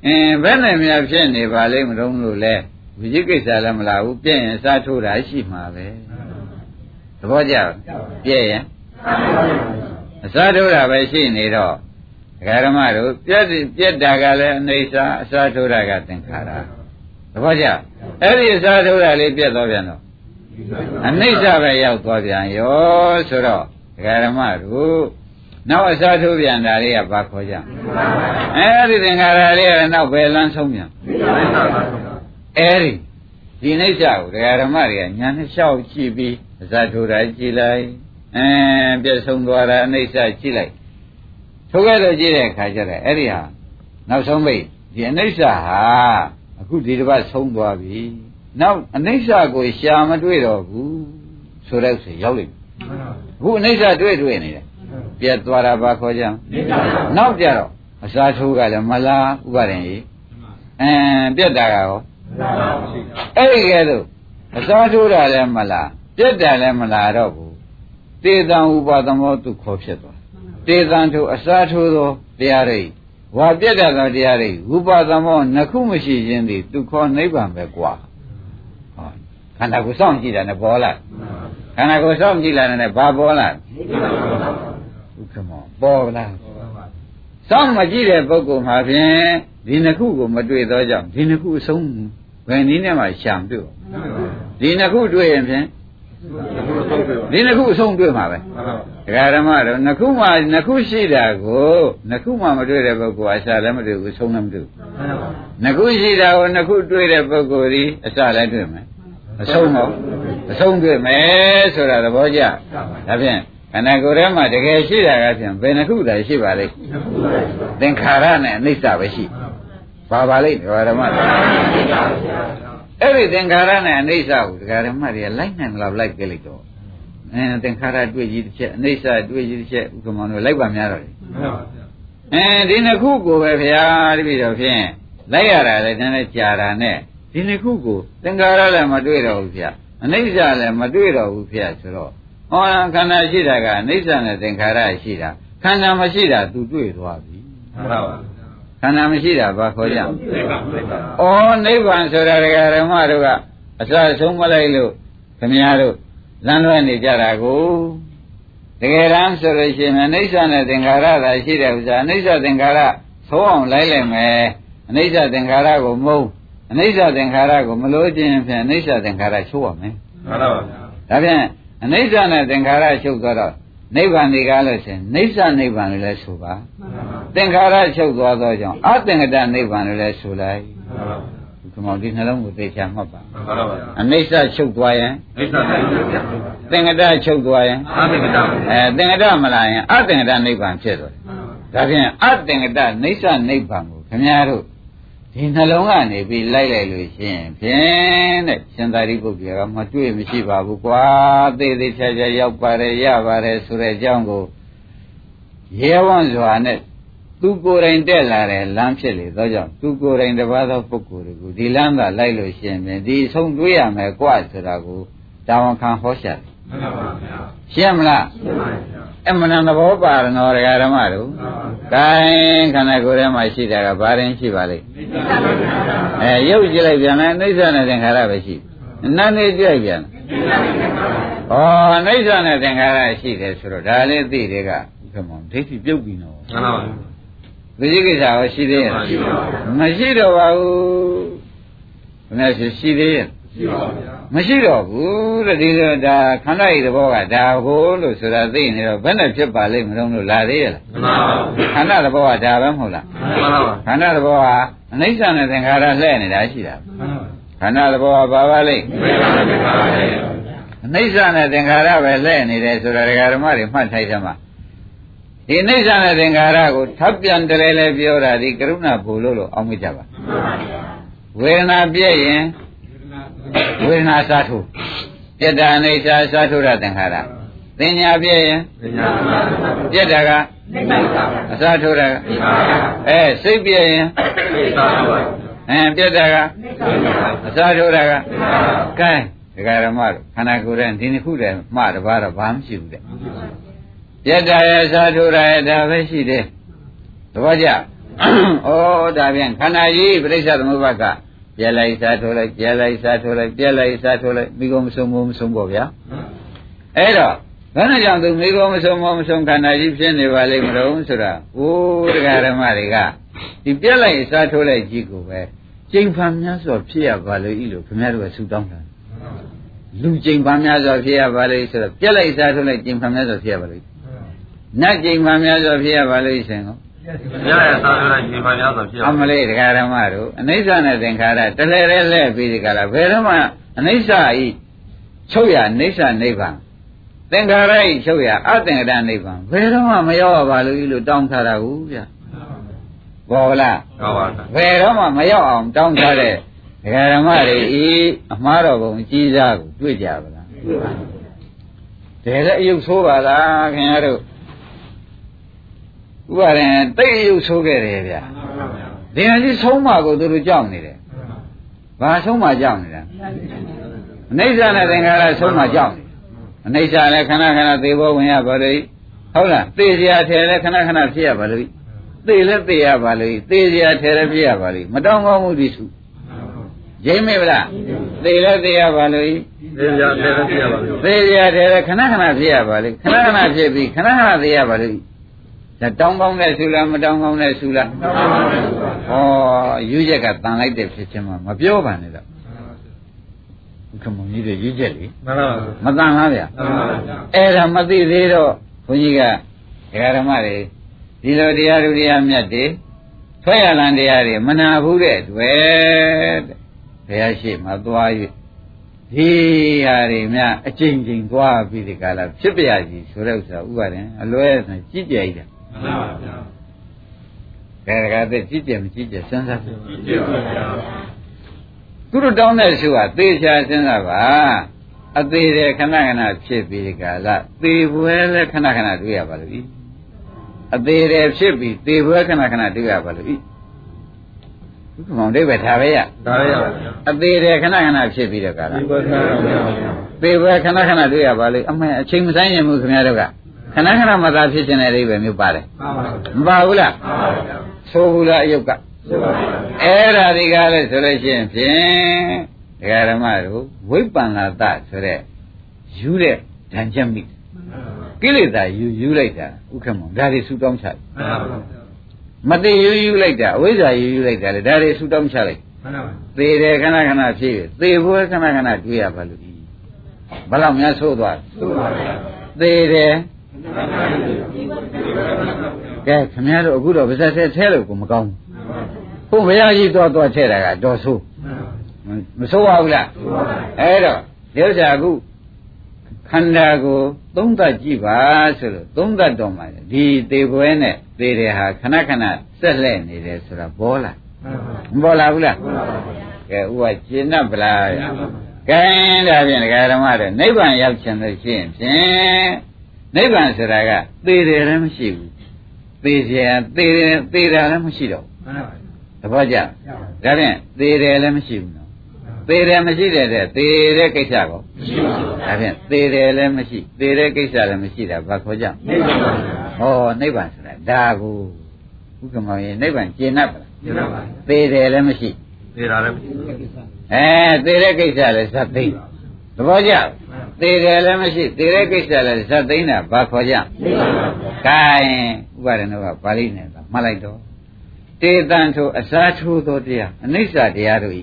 အင်းဘယ်နဲ့များဖြစ်နေပါလိမ့်မလို့လို့လဲ ဝိจิကိစ္စလည်းမလာဘူးပြည့်ရင်စားထိုးတာရှိမှာပဲသဘောကျပြည့်ရင်အစားထိုးတာပဲရှိနေတော့ဒကာဓမ္မတို့ပြက်ပြက်တာကလည်းအနေစာအစားထိုးတာကသင်္ခါရသဘောကျအဲ့ဒီအစားထိုးတာလေးပြက်သွားပြန်တော့အနိစ္စပဲရောက်သွားပြန်ရောဆိုတော့ဒကာဓမ္မတို့နောက်အစားထိုးပြန်တာလေးကဘာခေါ်ကြအဲ့ဒီသင်္ခါရလေးကနောက်ဘယ်လန်းဆုံးပြန် အဲ့ဒီဒီနိစ္စကိုဒကာဓမ္မတွေကညာနဲ့လျှောက်ကြည့်ပြီးအစားထိုးတာကြည့်လိုက်အဲပြည့်ဆုံးသွားတာအနိစ္စကြည့်လိုက်ထိုးခဲ့လို့ကြည့်တဲ့အခါကျတော့အဲ့ဒီဟာနောက်ဆုံးပိတ်ဒီအနိစ္စဟာအခုဒီတစ်ပတ်ဆုံးသွားပြီနောက်အနိစ္စကိုရှာမတွေ့တော့ဘူးဆိုတော့ဆိုရောက်လိမ့်မယ်အခုအနိစ္စတွေ့တွေ့နေတယ်ပြတ်သွားတာဘာခေါ်ကြနောက်ကြတော့အစာထိုးကလည်းမလားဥပါရင်ကြီးအင်းပြတ်တာကရော အဲ့ဒီကဲလို့အစားထိုးတာလည်းမလားပြက်တာလည်းမလားတော့ဘူးတေတံဥပါသမောသူခေါ်ဖြစ်သွားတေတံထိုးအစားထိုးသောတရားရိဝါပြက်တာသောတရားရိဥပါသမောနှစ်ခုမရှိခြင်းသည်သူခေါ်နိဗ္ဗာန်ပဲကွာဟောခန္ဓာကိုယ်စောင့်ကြည့်တာနဲ့ပေါ်လာခန္ဓာကိုယ်စောင့်ကြည့်လာတယ်နဲ့ဘာပေါ်လာဒုက္ခမောပေါ်လာ စောင့်မကြည့်တဲ့ပုဂ္ဂိုလ်မှာဖြင့်ဒီနှစ်ခုကိုမတွေ့တော့ကြောင့်ဒီနှစ်ခုအဆုံးဘယ်နည်းနဲ့မှရှာမတွေ့ဒီနှစ်ခုတွေ့ရင်ဖြင့်ဒီနှစ်ခုအဆုံးတွေ့မှာပဲဒကာဓမ္မတော့နှစ်ခုမှနှစ်ခုရှိတာကိုနှစ်ခုမှမတွေ့တဲ့ပုဂ္ဂိုလ်အစလည်းမတွေ့ဘူးအဆုံးလည်းမတွေ့ဘူးနှစ်ခုရှိတာကိုနှစ်ခုတွေ့တဲ့ပုဂ္ဂိုလ်ဒီအစလည်းတွေ့မယ်အဆုံးတော့အဆုံးတွေ့မယ်ဆိုတာသဘောကျဒါဖြင့် ခန္ဓာကိုယ်ထဲမှာတကယ်ရှိတာကဖြင့်ဘယ်နှခုတည်းရှိပါလိမ့်သင်္ခါရနဲ့အနိစ္စပဲရှိပါပါလိမ့်ဒကာဓမ္မအဲ့ဒီသင်္ခါရနဲ့အနိစ္စကိုဒကာဓမ္မတွေကလိုက်နိုင်မလားလိုက်ကြလိုက်တော့အဲသင်္ခါရတွေ့ကြီးတစ်ချက်အနိစ္စတွေ့ကြီးတစ်ချက်ဥက္ကမောင်တို့လိုက်ပါများတော့လေအဲဒီနှစ်ခုကိုပဲဗျာတပည့်တော်ဖြင့်လိုက်ရတာလည်းနည်းနည်းကြာတာနဲ့ဒီနှစ်ခုကိုသင်္ခါရလည်းမတွေ့တော့ဘူးဗျာအနိစ္စလည်းမတွေ့တော့ဘူးဗျာဆိုတော့ ဟောခန္ဓာရှိတာကအနိစ္စနဲ့သင်္ခါရရှိတာခန္ဓာမရှိတာ तू တွေ့သွားပြီမှန်ပါပါခန္ဓာမရှိတာဘာခေါ်ကြ။ဩနိဗ္ဗာန်ဆိုတာဒကာဓမ္မတို့ကအစဆုံးမလိုက်လို့ခင်ဗျားတို့လမ်းလွဲနေကြတာကိုတကယ်တမ်းဆိုလို့ရှိရင်အနိစ္စနဲ့သင်္ခါရသာရှိတဲ့ဥစ္စာအနိစ္စသင်္ခါရသုံးအောင်လိုက်လိုက်မယ်အနိစ္စသင်္ခါရကိုမုန်းအနိစ္စသင်္ခါရကိုမလို့ခြင်းဖြင့်အနိစ္စသင်္ခါရချိုးရမယ်မှန်ပါပါဒါဖြင့် အနိစ္စနဲ့သင်္ခါရချုပ်သွားတော့နိဗ္ဗာန်ဒီကားလို့ရှင်နိစ္စနိဗ္ဗာန်လို့လည်းဆိုပါသင်္ခါရချုပ်သွားသောကြောင့်အသင်္ကတနိဗ္ဗာန်လို့လည်းဆိုလိုက်ဒီမောင်ဒီနှလုံးကိုသိချာမှတ်ပါအနိစ္စချုပ်သွားရင်နိစ္စသင်္ကတချုပ်သွားရင်အသင်္ကတအဲသင်္ကတမလာရင်အသင်္ကတနိဗ္ဗာန်ဖြစ်သွားတယ်ဒါဖြင့်အသင်္ကတနိစ္စနိဗ္ဗာန်ကိုခင်ဗျားတို့ ဒီနှလုံးကနေပြီးလိုက်လိုက်လို့ရှိရင်ဖြင့်တဲ့ရှင်သာရိပုတ္တရာကမတွေ့မရှိပါဘူးကွာသေးသေးချာချာရောက်ပါတယ်ရပါတယ်ဆိုတဲ့အကြောင်းကိုရဲဝံ့စွာနဲ့သူကိုယ်တိုင်တက်လာတဲ့လမ်းဖြစ်လေသောကြောင့်သူကိုယ်တိုင်တပါးသောပုဂ္ဂိုလ်တွေကိုဒီလမ်းသာလိုက်လို့ရှိရင်ဒီဆုံးတွေးရမယ်ကွာဆိုတာကိုတာဝန်ခံဟောရှာတယ် မှန်ပါဗျာရှင်းမလားရှင်းပါဗျာအမှန်တန်သဘောပါရနော်ဒကာဓမ္မတို့ကဲခန္ဓာကိုယ်ထဲမှာရှိတာကဘာရင်ရှိပါလိမ့်အဲရုပ်ကြည့်လိုက်ပြန်လဲအိဋ္ဌာနဲ့သင်္ခါရပဲရှိနာနေကြည့်ပြန်ဩအိဋ္ဌာနဲ့သင်္ခါရရှိတယ်ဆိုတော့ဒါလေးသိတယ်ကဘယ်မှာဒိဋ္ဌိပြုတ်ပြီနော်မှန်ပါပါဒီကိစ္စရောရှိသေးရဲ့မရှိတော့ပါဘူးဘယ်နဲ့ရှိသေးရဲ့ မရှိတော့ဘူးတဲ့ဒီလိုဒါခန္ဓာဤသဘောကဒါဟိုလို့ဆိုတာသိနေတော့ဘယ်နဲ့ဖြစ်ပါလိမ့်မလို့လို့လာသေးရလားမှန်ပါဘူးခန္ဓာသဘောကဒါပဲမဟုတ်လားမှန်ပါပါခန္ဓာသဘောကအနိစ္စနဲ့သင်္ခါရလှည့်နေတာရှိတာမှန်ပါခန္ဓာသဘောကဘာပါလိမ့်အနိစ္စနဲ့သင်္ခါရပဲလှည့်နေတယ်ဆိုတာဒကာဓမ္မတွေမှတ်ထိုက်သမှာဒီအိဋ္ဌာနဲ့သင်္ခါရကိုထပ်ပြန်တလဲလဲပြောတာဒီကရုဏာဘုလို့လို့အောင်းမကြပါဝေဒနာပြည့်ရင် ဝေဒနာစားထုပြက်တာအိဋ္ဌာစားထုရသင်္ခါရသင်ညာပြည့်ရင်ပြက်တာကအစားထုတာကအဲစိတ်ပြည့်ရင်အဲပြက်တာကအစားထုတာကကဲဒကာရမတို့ခန္ဓာကိုယ်ရဲ့ဒီနှစ်ခုတည်းမှတပါးတော့ဘာမှမရှိဘူးတဲ့ပြက်တာရဲ့စားထုတာရဲ့ဒါပဲရှိတယ်သဘောကျဩဒါပြန်ခန္ဓာကြီးပြိဿသမုပ္ပါက ပြက်လိုက်စားထိုးလိုက်ပြက်လိုက်စားထိုးလိုက်ပြက်လိုက်စားထိုးလိုက်မိကုံမဆုံးမဆုံးပေါ့ဗျာအဲ့တော့ဘယ်နဲ့ကြောင့်သူမိကုံမဆုံးမဆုံးခန္ဓာကြီးဖြစ်နေပါလိမ့်မလို့ဆိုတာအိုးတရားဓမ္မတွေကဒီပြက်လိုက်စားထိုးလိုက်ကြီးကိုပဲကျိန်ဖန်များစွာဖြစ်ရပါလို့ဤလို့ခင်ဗျားတို့ကဆူတောင်းတာလူကျိန်ဖန်များစွာဖြစ်ရပါလို့ဆိုတော့ပြက်လိုက်စားထိုးလိုက်ကျိန်ဖန်များစွာဖြစ်ရပါလို့နတ်ကျိန်ဖန်များစွာဖြစ်ရပါလို့ရှင်ကော ရရသာသနာရှင်ပါများဆိုဖြစ်အမလေးတရားဓမ္မတို့အနိစ္စနဲ့သင်္ခါရတလဲလဲလဲပြီးဒီကလာဘယ်တော့မှအနိစ္စဤချုပ်ရအနိစ္စနိဗ္ဗာန်သင်္ခါရဤချုပ်ရအသင်္ကတနိဗ္ဗာန်ဘယ်တော့မှမရောက်ပါလို့လို့တောင်းထားတာကိုဗျာဘောလားဟုတ်ပါဘူးဘယ်တော့မှမရောက်အောင်တောင်းထားတဲ့ဒကာဓမ္မတွေဤအမှားတော်ပုံကြီးစားကိုတွေ့ကြပါလားတကယ်လည်းအယုတ်ဆိုးပါလားခင်ဗျားတို့ ဥပါရင်တိတ်ရုပ်ဆိုးခဲ့တယ်ဗျာဒီဟာကြီးဆုံးမကိုသူတို့ကြောက်နေတယ်ဘာဆုံးမကြောက်နေတာအနိစ္စနဲ့သင်္ခါရဆုံးမကြောက်နေအနိစ္စလည်းခဏခဏသေဘောဝင်ရပါလို့ဟုတ်လားသေစရာထဲလည်းခဏခဏဖြစ်ရပါလို့သေလည်းသေရပါလို့သေစရာထဲလည်းဖြစ်ရပါလို့မတောင်းကောင်းမှုဒီစုရင်းမေဗလားသေလည်းသေရပါလို့သေစရာထဲလည်းဖြစ်ရပါလို့သေစရာထဲလည်းခဏခဏဖြစ်ရပါလို့ခဏခဏဖြစ်ပြီးခဏခဏသေရပါလို့ ဒါတောင်းကောင်းတဲ့ဆူလားမတောင်းကောင်းတဲ့ဆူလားတောင်းကောင်းတဲ့ဆူပါဩယူရက်ကတန်လိုက်တဲ့ဖြစ်ချင်းမှမပြောပါနဲ့တော့ဥက္ကမကြီးတွေရွေးချက်လေမှန်ပါပါမတန်လားဗျာမှန်ပါပါအဲ့ဒါမသိသေးတော့ဘုန်းကြီးကဒကာဓမ္မတွေဒီလိုတရားလူတရားမြတ်တွေထွက်ရလန်တရားတွေမနာဘူးတဲ့တွေ့တဲ့ဘုရားရှိမှသွား၍ဒီဟာတွေများအကျဉ်းချင်းသွားပြီးဒီကလာဖြစ်ပြရစီဆိုတဲ့ဥစ္စာဥပါရင်အလွဲနဲ့ကြည့်ကြရတာ မှန်ပါဗျာဒကာဒကာတဲ့ကြည့်ကြမကြည့်ကြစဉ်းစားကြည့်ကြည့်ပါဗျာသူတို့တောင်းတဲ့ဆုကသေချာစဉ်းစားပါအသေးတယ်ခဏခဏဖြစ်ပြီးဒီကလာသေပွဲလဲခဏခဏတွေ့ရပါလို့ဤအသေးတယ်ဖြစ်ပြီးသေပွဲခဏခဏတွေ့ရပါလို့ဤဘုက္ကမောင်ဒိဗ္ဗေထားပဲရဒါရရပါဗျာအသေးတယ်ခဏခဏဖြစ်ပြီးတော့ကလာဒီပါသာပါဗျာသေပွဲခဏခဏတွေ့ရပါလို့အမှန်အချိန်မဆိုင်ရင်ဘူးခင်ဗျားတို့က ခဏခဏမှသာဖြစ်ခြင်းတဲ့အိဗယ်မျိုးပါတယ်မှန်ပါဗျာမပါဘူးလားမှန်ပါဗျာဆိုဘူးလားအယုတ်ကသိပါဗျာအဲ့ဒါဒီကားလဲဆိုလို့ရှိရင်ဖြင့်ဒကာဓမ္မတို့ဝိပ္ပန္နာတဆိုတဲ့ယူတဲ့ဓာန်ချက်မိကိလေသာယူယူလိုက်တာဥက္ကမောဒါတွေဆူတောင်းချတယ်မှန်ပါဗျာမသိယူယူလိုက်တာအဝိဇ္ဇာယူယူလိုက်တာလေဒါတွေဆူတောင်းချလိုက်မှန်ပါဗျာသေတယ်ခဏခဏဖြစ်ရသေဖို့ခဏခဏတွေ့ရပါလို့ဒီဘယ်လောက်များဆိုးသွားလဲသိပါဗျာသေတယ်မှန်ပါဗျာ ကဲခင်ဗျားတို့အခုတော့ဗဇက်ထဲထဲလို့ကိုမကောင်းဘူးဘုရားကြီးတော့တော့ထဲတာကတော်ဆိုးမဆိုးပါဘူးလားအဲ့တော့ဒီဥစ္စာအခုခန္ဓာကိုသုံးသပ်ကြည့်ပါဆိုလို့သုံးသပ်တော့မှဒီသေပွဲနဲ့သေတယ်ဟာခဏခဏဆက်လက်နေတယ်ဆိုတာပေါ်လာမပေါ်လာဘူးလားကဲဥပကျင့်납ဗလားကဲဒါဖြင့်ဒကာဓမ္မတွေနိဗ္ဗာန်ရောက်ချင်လို့ရှိရင်ဖြင့် နိဗ္ဗာန်ဆိုတာကသေတယ်လည်းမရှိဘူးသေเสียသေတယ်သေတာလည်းမရှိတော့ဘူးသဘောကျဒါဖြင့်သေတယ်လည်းမရှိဘူးနော် သေတယ်မရှိတဲ့တဲ့သေတဲ့ကိစ္စကော မရှိပါဘူး ဒါဖြင့်သေတယ်လည်းမရှိသေတဲ့ကိစ္စလည်းမရှိတာဘာခေါ်ကြ နိဗ္ဗာန်ပါဗျာ ဟောနိဗ္ဗာန်ဆိုတာဒါကိုဥက္ကမောင်ရင်နိဗ္ဗာန်ကျင့်납ပါလား ကျင့်ပါဗျာ သေတယ်လည်းမရှိ သေတာလည်းမရှိ အဲသေတဲ့ကိစ္စလည်းဇတ်သိမ်းသဘောကျ သေတယ်လည်းမရှိသေတဲ့ကိစ္စလည်းဇတ်သိမ်းတာဘာခေါ်ကြနိဗ္ဗာန်ပါဗျာကဲဥပါဒနောကပါဠိနဲ့ကမှတ်လိုက်တော့တေတံထိုအစားထိုးသောတရားအနိစ္စတရားတို့ဤ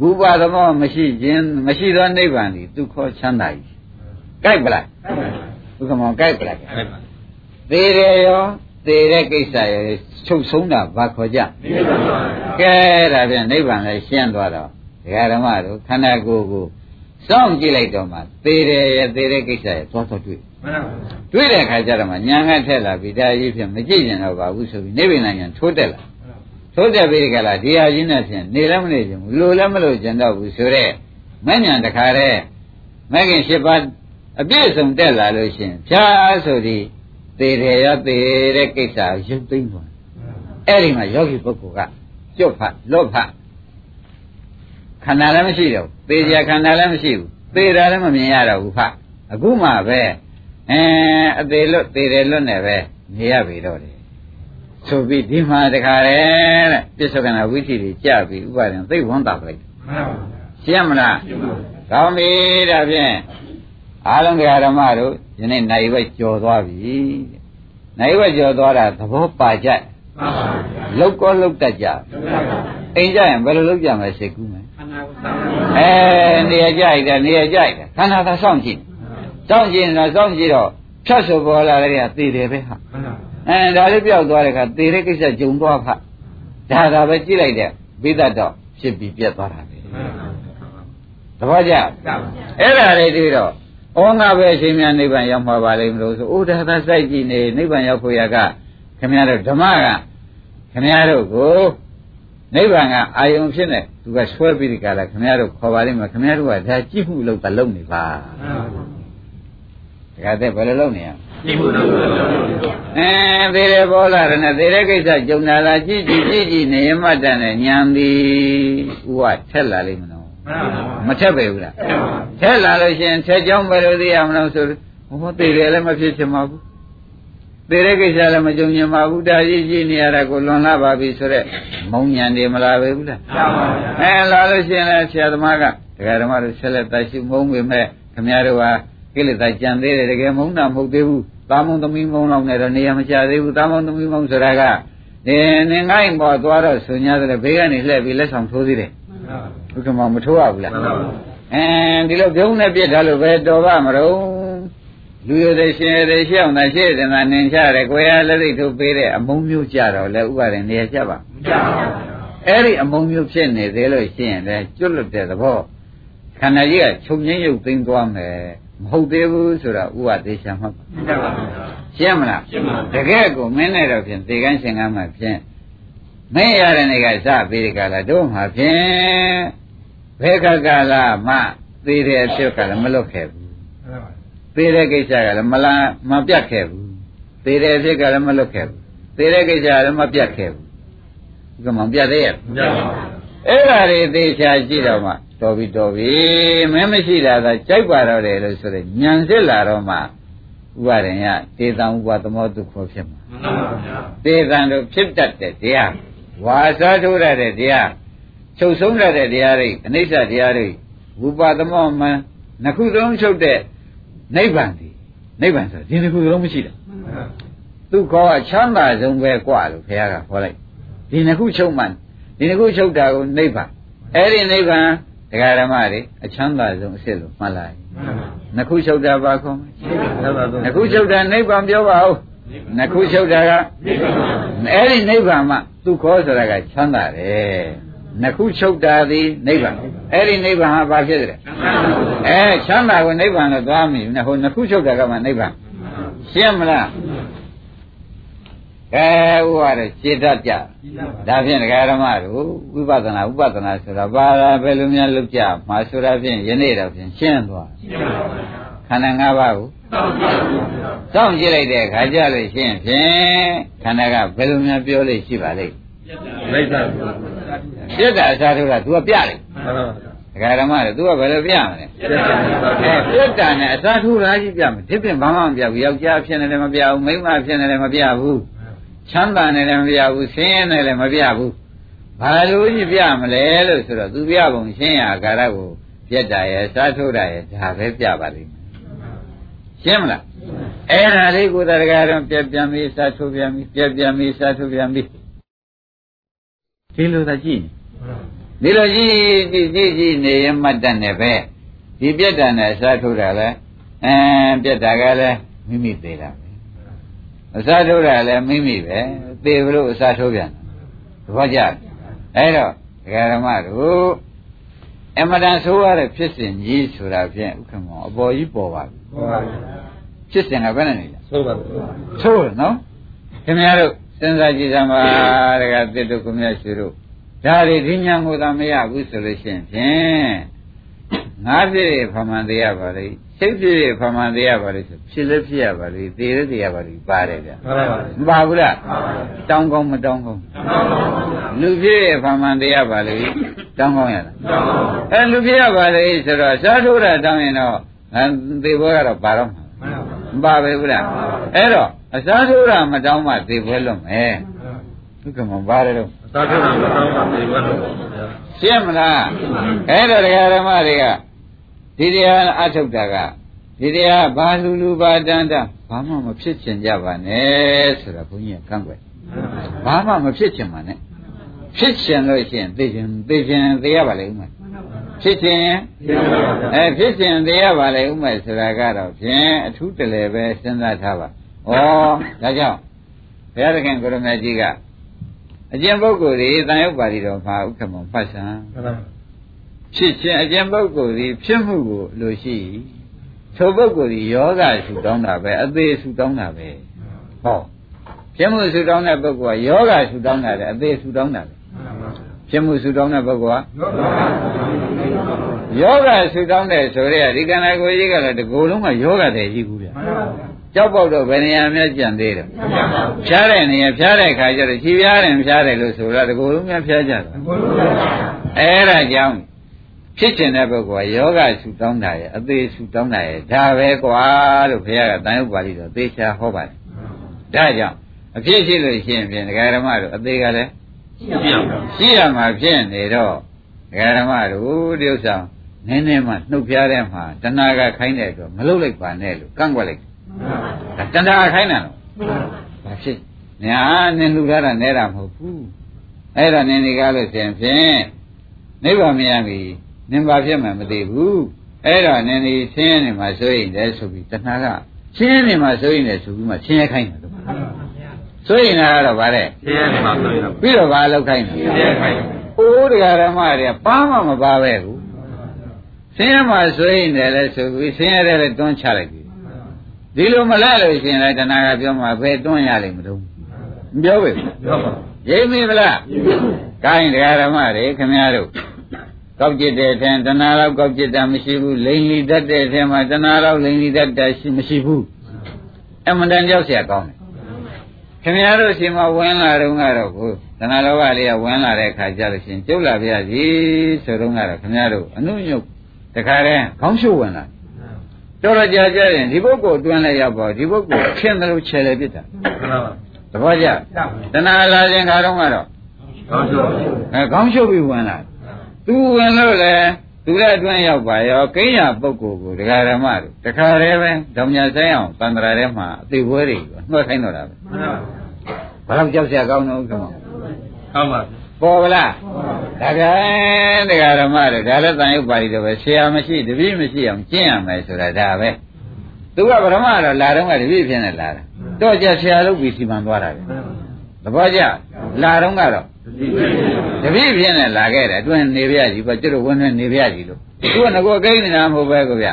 ဘုပါသမောမရှိခြင်းမရှိသောနိဗ္ဗာန်ဤဒုက္ခချမ်းသာ၏ကြိုက်ပလားဘုကမောကြိုက်ပလားအဲ့ပါသေတယ်ရောသေတဲ့ကိစ္စရောချုပ်ဆုံးတာဘာခေါ်ကြနိဗ္ဗာန်ပါဗျာကဲဒါပြန်နိဗ္ဗာန်လည်းရှင်းသွားတော့ဒကာဓမ္မတို့ခန္ဓာကိုယ်ကို စောင့်ကြည့်လိုက်တော့မှသေတယ်ရဲ့သေတဲ့ကိစ္စရဲ့သွားတော့တွေ့မှန်ပါဗျာတွေ့တဲ့အခါကျတော့မှညာငတ်ထက်လာပြီဒါကြီးဖြင့်မကြည့်ကျင်တော့ပါဘူးဆိုပြီးနိဗ္ဗာန်ညာထိုးတက်လာထိုးတက်ပြီးဒီကလာဒီဟာကြီးနဲ့ဖြင့်နေလည်းမနေချင်ဘူးလိုလည်းမလိုချင်တော့ဘူးဆိုတော့မဉ္ဇဏ်တခါတည်းမဂ်ခင်၈ပါးအပြည့်စုံတက်လာလို့ရှရင်ဖြားဆိုဒီသေတယ်ရောသေတဲ့ကိစ္စကိုရုပ်သိမ်းသွားအဲ့ဒီမှာယောဂီပုဂ္ဂိုလ်ကကျွတ်ဖတ်လွတ်ဖတ် ခန္ဓာလည်းမရှိတော့ဘူးသေကြခန္ဓာလည်းမရှိဘူးသေတာလည်းမမြင်ရတော့ဘူးဖတ်အခုမှပဲအဲအသေးလွတ်သေတယ်လွတ်နေပဲနေရပြီတော့တယ်ဆိုပြီးဒီမှာတခါတည်းတဲ့ပြစ္ဆုတ်ကနာဝိသီတွေကြပြီးဥပါဒံသိဝန်းတာပလိုက်မှန်ပါဗျာရှင်းမလားရှင်းပါဗျာကောင်းပြီဒါဖြင့်အားလုံးတရားဓမ္မတို့ယနေ့နိုင်ဘက်ကြော်သွားပြီတဲ့နိုင်ဘက်ကြော်သွားတာသဘောပါကြမှန်ပါဗျာလောက်ကောလောက်တတ်ကြမှန်ပါဗျာအိမ်ကြရင်ဘယ်လိုလုပ်ကြမလဲစိတ်ကူးမယ်ခန္ဓာကိုယ်သာ အဲနေရာကြိုက်တယ်နေရာကြိုက်တယ်ခန္ဓာသာစောင့်ကြည့်စောင့်ကြည့်တော့စောင့်ကြည့်တော့ဖြတ်ဆိုပေါ်လာတဲ့ကသေတယ်ပဲဟာမှန်ပါဗျာအဲဒါလေးပြောက်သွားတဲ့ခါသေတဲ့ကိစ္စဂျုံသွားဖဒါသာပဲကြည့်လိုက်တဲ့ဘိသတ်တော့ဖြစ်ပြီးပြတ်သွားတာပဲမှန်ပါဗျာသဘောကျကပါအဲ့ဒါလေးတွေ့တော့ဩငါပဲအရှင်မြတ်နိဗ္ဗာန်ရောက်မှာပါလိမ့်မလို့ဆိုဥဒါသာစိုက်ကြည့်နေနိဗ္ဗာန်ရောက်ဖို့ရကခင်ဗျားတို့ဓမ္မကခင်ဗျားတို့ကို နိဗ္ဗာန်ကအာယုံဖြစ်နေသူကဆွဲပြီးဒီကလာခင်ဗျားတို့ခေါ်ပါလိမ့်မယ်ခင်ဗျားတို့ကဒါကြည့်မှုလို့ကလုံနေပါမှန်ပါဗျာဒါကတည်းဘယ်လိုလုပ်နေရဒီဘုရားကိုအဲသေးတယ်ပေါ်လာတယ်နဲ့သေးတဲ့ကိစ္စကြုံလာလားကြည့်ကြည့်ကြည့်ကြည့်နေရမှတ်တယ်နဲ့ညံသည်ဥကထက်လာလိမ့်မလို့မှန်ပါဗျာမထက်ပဲဘူးလားမှန်ပါဗျာထက်လာလို့ရှိရင်ထက်ကြောင်းပဲလို့သိရမလို့ဆိုဟောသေးတယ်လည်းမဖြစ်ချင်ပါဘူး သေးတဲ့ကိစ္စလည်းမကြုံချင်ပါဘူးဒါကြီးကြီးနေရတာကိုလွန်လာပါပြီဆိုတော့မုံညံတယ်မလားပဲဘူးလားမှန်ပါဗျာအဲလာလို့ရှိရင်လည်းဆရာသမားကဒကာဓမ္မတို့ဆက်လက်တိုက်ရှိမုံပေမဲ့ခမရတို့ဟာကိလေသာကြံသေးတယ်တကယ်မုံတာမဟုတ်သေးဘူးသာမုံသမီးမုံလောက်နဲ့တော့နေရာမချသေးဘူးသာမုံသမီးမုံဆိုတာကဒီနေငိုင်းပေါ်သွားတော့ဆွညာတယ်ဘေးကနေလှည့်ပြီးလက်ဆောင်ထိုးသေးတယ်မှန်ပါဗျာဘုကမမထိုးရဘူးလားမှန်ပါဗျာအဲဒီလိုပြုံးနဲ့ပြစ်ထားလို့ပဲတော်ပါမလို့ လူရတဲ့ရှင်ရတဲ့ရှောင်းတာရှေ့တင်တာနင်ချတယ်ကိုယ်ရလက်သိထုတ်ပေးတဲ့အမုံမျိုးကြတော့လေဥပါရင်နေရာကြပါမကြပါဘူးအဲ့ဒီအမုံမျိုးဖြစ်နေသေးလို့ရှိရင်လည်းကျွတ်လွတ်တဲ့သဘောခန္ဓာကြီးကချုပ်ငင်းရုပ်သိမ်းသွားမယ်မဟုတ်သေးဘူးဆိုတာဥပဒေရှာမှတ်ပါမကြပါဘူးရှင်းမလားရှင်းပါတကယ်ကိုမင်းနဲ့တော့ဖြင့်သေကန်းရှင်ကမ်းမှဖြင့်မင်းရတဲ့နေကစပြီးဒီကလာတို့မှဖြင့်ဘယ်ခါကလာမှသေတဲ့အဖြစ်ကလည်းမလွတ်ခဲ့ဘူး သေတဲ့ကိစ္စကလည်းမလားမပြတ်ခဲ့ဘူးသေတဲ့အဖြစ်ကလည်းမလွတ်ခဲ့ဘူးသေတဲ့ကိစ္စကလည်းမပြတ်ခဲ့ဘူးဒီကမှပြတ်သေးရဲ့မကြပါဘူးအဲ့ဒါတွေသေချာကြည့်တော့မှတော်ပြီတော်ပြီမင်းမရှိတာသာကြိုက်ပါတော့တယ်လို့ဆိုရင်ညံစစ်လာတော့မှဥပါရင်ရတေတံဥပသမောတုခောဖြစ်မှာမှန်ပါဗျာတေတံတို့ဖြစ်တတ်တဲ့တရားဝါစာထိုးရတဲ့တရားချုပ်ဆုံးရတဲ့တရားတွေအနိစ္စတရားတွေဝုပသမောမံနှစ်ခုသုံးချုပ်တဲ့ နိဗ္ဗာန်ဒီနိဗ္ဗာန်ဆိုဒီနှစ်ခုလုံးမရှိတာသူခေါ်ကချမ်းသာဆုံးပဲกว่าလို့ဘုရားကဟောလိုက်ဒီနှစ်ခုချုပ်မှန်ဒီနှစ်ခုချုပ်တာကိုနိဗ္ဗာန်အဲ့ဒီနိဗ္ဗာန်တရားဓမ္မတွေအချမ်းသာဆုံးအစ်စ်လို့မှတ်လိုက်နှစ်ခုချုပ်တာပါခေါ်မယ်နှစ်ခုချုပ်တာနိဗ္ဗာန်ပြောပါဦးနှစ်ခုချုပ်တာက အဲ့ဒီနိဗ္ဗာန်မှသူခေါ်ဆိုတာကချမ်းသာတယ် နှစ်ခုချုပ်တာသည်နိဗ္ဗာန်အဲ့ဒီနိဗ္ဗာန်ဟာဘာဖြစ်တယ်အဲချမ်းသာကိုနိဗ္ဗာန်လို့သွားမိဘူးဟိုနှစ်ခုချုပ်တာကမှနိဗ္ဗာန်ရှင်းမလားအဲဥပါရစေတတ်ကြဒါဖြင့်ဒကာရမတို့ဝိပဿနာဥပဒနာဆိုတာဘာလာဘယ်လိုများလုပ်ကြမှာဆိုတာဖြင့်ယနေ့တော့ဖြင့်ရှင်းသွားခန္ဓာ၅ပါးကိုစောင့်ကြည့်လိုက်တဲ့အခါကျလို့ရှင်းဖြင့်ခန္ဓာကဘယ်လိုများပြောလို့ရှိပါလိမ့်လိုက်တာ ပြက်တာအစားထိုးတာ तू ကပြလိုက် မှန်ပါ ဒကာဓမ္မတွေ तू ကဘယ်လိုပြမလဲ ပြတ်တာ အဲပြက်တာနဲ့အစားထိုးတာကြီးပြမယ်ဒီပြင်ဘာမှမပြဘူးယောက်ျားဖြစ်နေတယ်မပြဘူးမိန်းမဖြစ်နေတယ်မပြဘူးချမ်းသာနေတယ်မပြဘူးဆင်းရဲနေတယ်မပြဘူးဘာလို့ကြီးပြမလဲလို့ဆိုတော့ तू ပြပုံရှင်းရအာကာရကိုပြက်တာရဲ့အစားထိုးတာရဲ့ဒါပဲပြပါလိမ့်မယ်ရှင်းမလားအဲ့ဒါလေးကိုသရကာတော့ပြက်ပြန်ပြီးစားထိုးပြန်ပြီးပြက်ပြန်ပြီးစားထိုးပြန်ပြီး ဒီလိုသာကြည့်နေဒီလိုကြီးကြည့်ကြည့်ကြည့်နေရင်မှတ်တတ်နေပဲဒီပြက်တာနဲ့အစားထိုးတာလဲအဲပြက်တာကလည်းမိမိသေးတာပဲအစားထိုးတာလည်းမိမိပဲသေဘလို့အစားထိုးပြန်တာသဘောကျအဲ့တော့ဒကာရမတို့အမတန်ဆိုးရတဲ့ဖြစ်စဉ်ကြီးဆိုတာဖြင့်ဥက္ကမောအပေါ်ကြီးပေါ်ပါပြီဟုတ်ပါဘူးဖြစ်စဉ်ကဘယ်နဲ့နေလဲဆိုပါဘူးဆိုးတယ်နော်ခင်ဗျားတို့ စဉ်းစားကြည့်စမ်းပါတကတစ်တို့ကမြတ်ရှိတို့ဒါတွေဒီညာကိုသာမရဘူးဆိုလို့ရှိရင်ဖြင့်ငါးပြည့်ဖမှန်သေးရပါလိမ့်စိတ်ပြည့်ဖမှန်သေးရပါလိမ့်ဆိုဖြစ်လည်းဖြစ်ရပါလိမ့်သေလည်းသေရပါလိမ့်ပါတယ်ဗျမှန်ပါပါမပါဘူးလားတောင်းကောင်းမတောင်းကောင်းလူပြည့်ဖမှန်သေးရပါလိမ့်တောင်းကောင်းရလားအဲလူပြည့်ရပါလိမ့်ဆိုတော့စားထိုးတာတောင်းရင်တော့အဲသေဘောကတော့ပါတော့မှာမပါပဲဘူးလားအဲ့တော့ အစားထိုးတာမတောင်းမှသေပွဲလွတ်မယ်သူကမှပါတယ်လို့အသာထုတ်တာမတောင်းပါသေးဘူးလို့ရှင်းမလားအဲ့တော့တရားဓမ္မတွေကဒီတရားအထုတ်တာကဒီတရားဘာလူလူဘာတန်တန်ဘာမှမဖြစ်ချင်ကြပါနဲ့ဆိုတာဘုန်းကြီးကကန့်ကွက်ဘာမှမဖြစ်ချင်ပါနဲ့ဖြစ်ချင်လို့ရှိရင်သိချင်သိချင်သိရပါလိမ့်မယ်ဖြစ်ချင်အဲဖြစ်ချင်သိရပါလိမ့်မယ်ဆိုတာကတော့ဖြင့်အထူးတလည်းပဲစဉ်းစားထားပါ ဩဒါကြောင့်ဘုရားသခင်ကိုရမကြီးကအကျင့်ပုဂ္ဂိုလ်တွေတန်ရုပ်ပါဠိတော်မှာဥက္ကမဖတ်ဆံမှန်ပါဖြစ်ခြင်းအကျင့်ပုဂ္ဂိုလ်ဒီဖြစ်မှုကိုလိုရှိထိုပုဂ္ဂိုလ်ဒီယောဂဆူတောင်းတာပဲအသေးဆူတောင်းတာပဲဟောဖြစ်မှုဆူတောင်းတဲ့ပုဂ္ဂိုလ်ကယောဂဆူတောင်းတာလေအသေးဆူတောင်းတာလေဖြစ်မှုဆူတောင်းတဲ့ပုဂ္ဂိုလ်ကယောဂဆူတောင်းတဲ့ဆိုရဲဒီကံကိုကြီးကလည်းဒီကိုယ်လုံးကယောဂတဲ့ကြီးဘူးဗျ ကြောက်ပေါက်တော့ဘယ်နေရာများကြံသေးတယ်ဖြားတဲ့နေရာဖြားတဲ့ခါကျတော့ခြေဖြားတယ်ဖြားတယ်လို့ဆိုတော့ဒီကိုယ်လုံးများဖြားကြတာအဲ့ဒါကြောင့်ဖြစ်ကျင်တဲ့ပုဂ္ဂိုလ်ကယောဂဆူတောင်းတာရဲ့အသေးဆူတောင်းတာရဲ့ဒါပဲကွာလို့ဘုရားကတန်ရုပ်ပါဠိတော်သေချာဟောပါတယ်ဒါကြောင့်အဖြစ်ရှိလို့ရှိရင်ဖြင့်ဒကာဓမ္မတို့အသေးကလည်းပြအောင်ရှိရမှာဖြစ်နေတော့ဒကာဓမ္မတို့ဒီဥစ္စာနည်းနည်းမှနှုတ်ဖျားတဲ့မှာတဏှာကခိုင်းတဲ့အတွက်မလုပ်လိုက်ပါနဲ့လို့ကန့်ကွက်လိုက်ဒါ တဏှာခိုင်းတာလို့ဘာဖြစ်ညာနင်းလူထားတာနဲတာမဟုတ်ဘူးအဲ့ဒါနင်းနေကားလို့ရှင်ဖြင့်နိဗ္ဗာန်မရပြီနင်ဘာဖြစ်မှမသိဘူးအဲ့တော့နင်ဒီဆင်းရဲနေမှာဆိုရင်လည်းဆိုပြီးတဏှာကဆင်းရဲနေမှာဆိုရင်လည်းဆိုပြီးမှဆင်းရဲခိုင်းတယ်လို့ဆိုရင်ကတော့ဗါတဲ့ဆင်းရဲနေမှာဆိုရင်တော့ပြီးတော့ဘာလောက်ခိုင်းတယ်ဆင်းရဲခိုင်းအိုးတရားဓမ္မတွေပါမှမပါပဲဘူးဆင်းရဲမှာဆိုရင်လည်းဆိုပြီးဆင်းရဲတဲ့တွန်းချလိုက်ပြီ ဒီလိုမလဲလို့ရှိရင်လည်းတဏှာကပြောမှာဘယ်တွန်းရလိမ့်မလို့မပြောပဲ ပြောပါ ရိပ်မိမလားကိုင်းတရားဓမ္မတွေခင်ဗျားတို့ကောက်ကျစ်တဲ့အထင်တဏှာတော့ကောက်ကျစ်တာမရှိဘူးလိန်လီတတ်တဲ့အထင်မှာတဏှာတော့လိန်လီတတ်တာရှိမရှိဘူးအမှန်တန်ကြောက်เสียကောင်းတယ်ခင်ဗျားတို့ရှင်မဝင်လာတော့ကတော့ကိုတဏှာလောကလေးကဝင်လာတဲ့အခါကျလို့ရှင်ကျုပ်လာပြစီဆိုတော့ကတော့ခင်ဗျားတို့အနုညုတ်တခါတည်းခေါင်းရှုပ်ဝင်လာ တော်တော်ကြာကြာရင်ဒီပုဂ္ဂိုလ်အတွင်းလည်းရောက်ပါဒီပုဂ္ဂိုလ်အဖြစ်မလို့ခြေလေပြစ်တာမှန်ပါသဘောကျတဏှာလာခြင်းခါတော့ကတော့ကောင်းဆိုအဲခေါင်းရှုပ်ပြီးဝင်လာသူဝင်လို့လေသူလည်းအတွင်းရောက်ပါရောကိညာပုဂ္ဂိုလ်ကိုဒကာရမတို့တခါတည်းပဲဓမ္မညာဆိုင်အောင်တန္တရာထဲမှာအသေးပွဲတွေနှွှတ်ခိုင်းတော့တာပဲမှန်ပါဘာလို့ကြောက်စရာကောင်းတော့ဥက္ကမကောင်းပါ ပေါ်ဗလားဒါကြဒကာရမတို့ဒါလည်းတန်ရုပ်ပါဠိတော့ပဲဆရာမရှိတပည့်မရှိအောင်ကျင့်ရမယ်ဆိုတာဒါပဲသူကဗရမတော့လာတော့ကတပည့်ဖြစ်နေလာတာတော့ကြဆရာလုပ်ပြီးစီမံသွားတာပဲသဘောကျလာတော့ကတော့တပည့်ပြင်းနဲ့လာခဲ့တယ်အတွင်းနေပြကြီးပေါ့ကျွတ်တို့ဝင်းနဲ့နေပြကြီးလို့သူကငကောကိန်းနေတာမဟုတ်ပဲကိုဗျ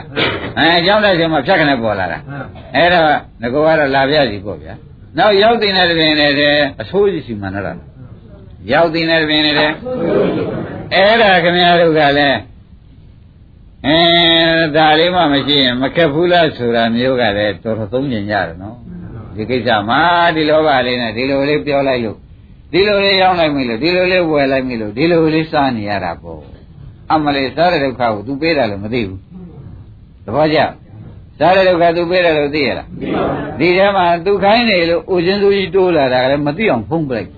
အဲအကြောင်းလိုက်ချိန်မှာဖြတ်ခနဲ့ပေါ်လာတာအဲ့တော့ငကောကတော့လာပြကြီးပေါ့ဗျာနောက်ရောက်တင်တဲ့တွင်လည်းအဆိုးကြီးစီမှန်တော့ ရောက်တင်တဲ့တွင်လည်းအဲ့ဒါခင်ဗျားတို့ကလည်းအဲဒါလေးမှမရှိရင်မခက်ဘူးလားဆိုတာမျိုးကလည်းတော်တော်သုံးကျင်ရတယ်နော်ဒီကိစ္စမှာဒီလောဘလေးနဲ့ဒီလိုလေးပြောလိုက်လို့ ဒီလိုလေးရောက်လိုက်ပြီလို့ဒီလိုလေးဝယ်လိုက်ပြီလို့ဒီလိုလေးစားနေရတာပေါ့အမလေးစားတဲ့ဒုက္ခကို तू ပေးတာလည်းမသိဘူးသဘောကျစားတဲ့ဒုက္ခ तू ပေးတယ်လို့သိရလားဒီထဲမှာ तू ခိုင်းနေလို့အိုခြင်းစိုးကြီးတိုးလာတာကလည်းမသိအောင်ဖုံးပလိုက်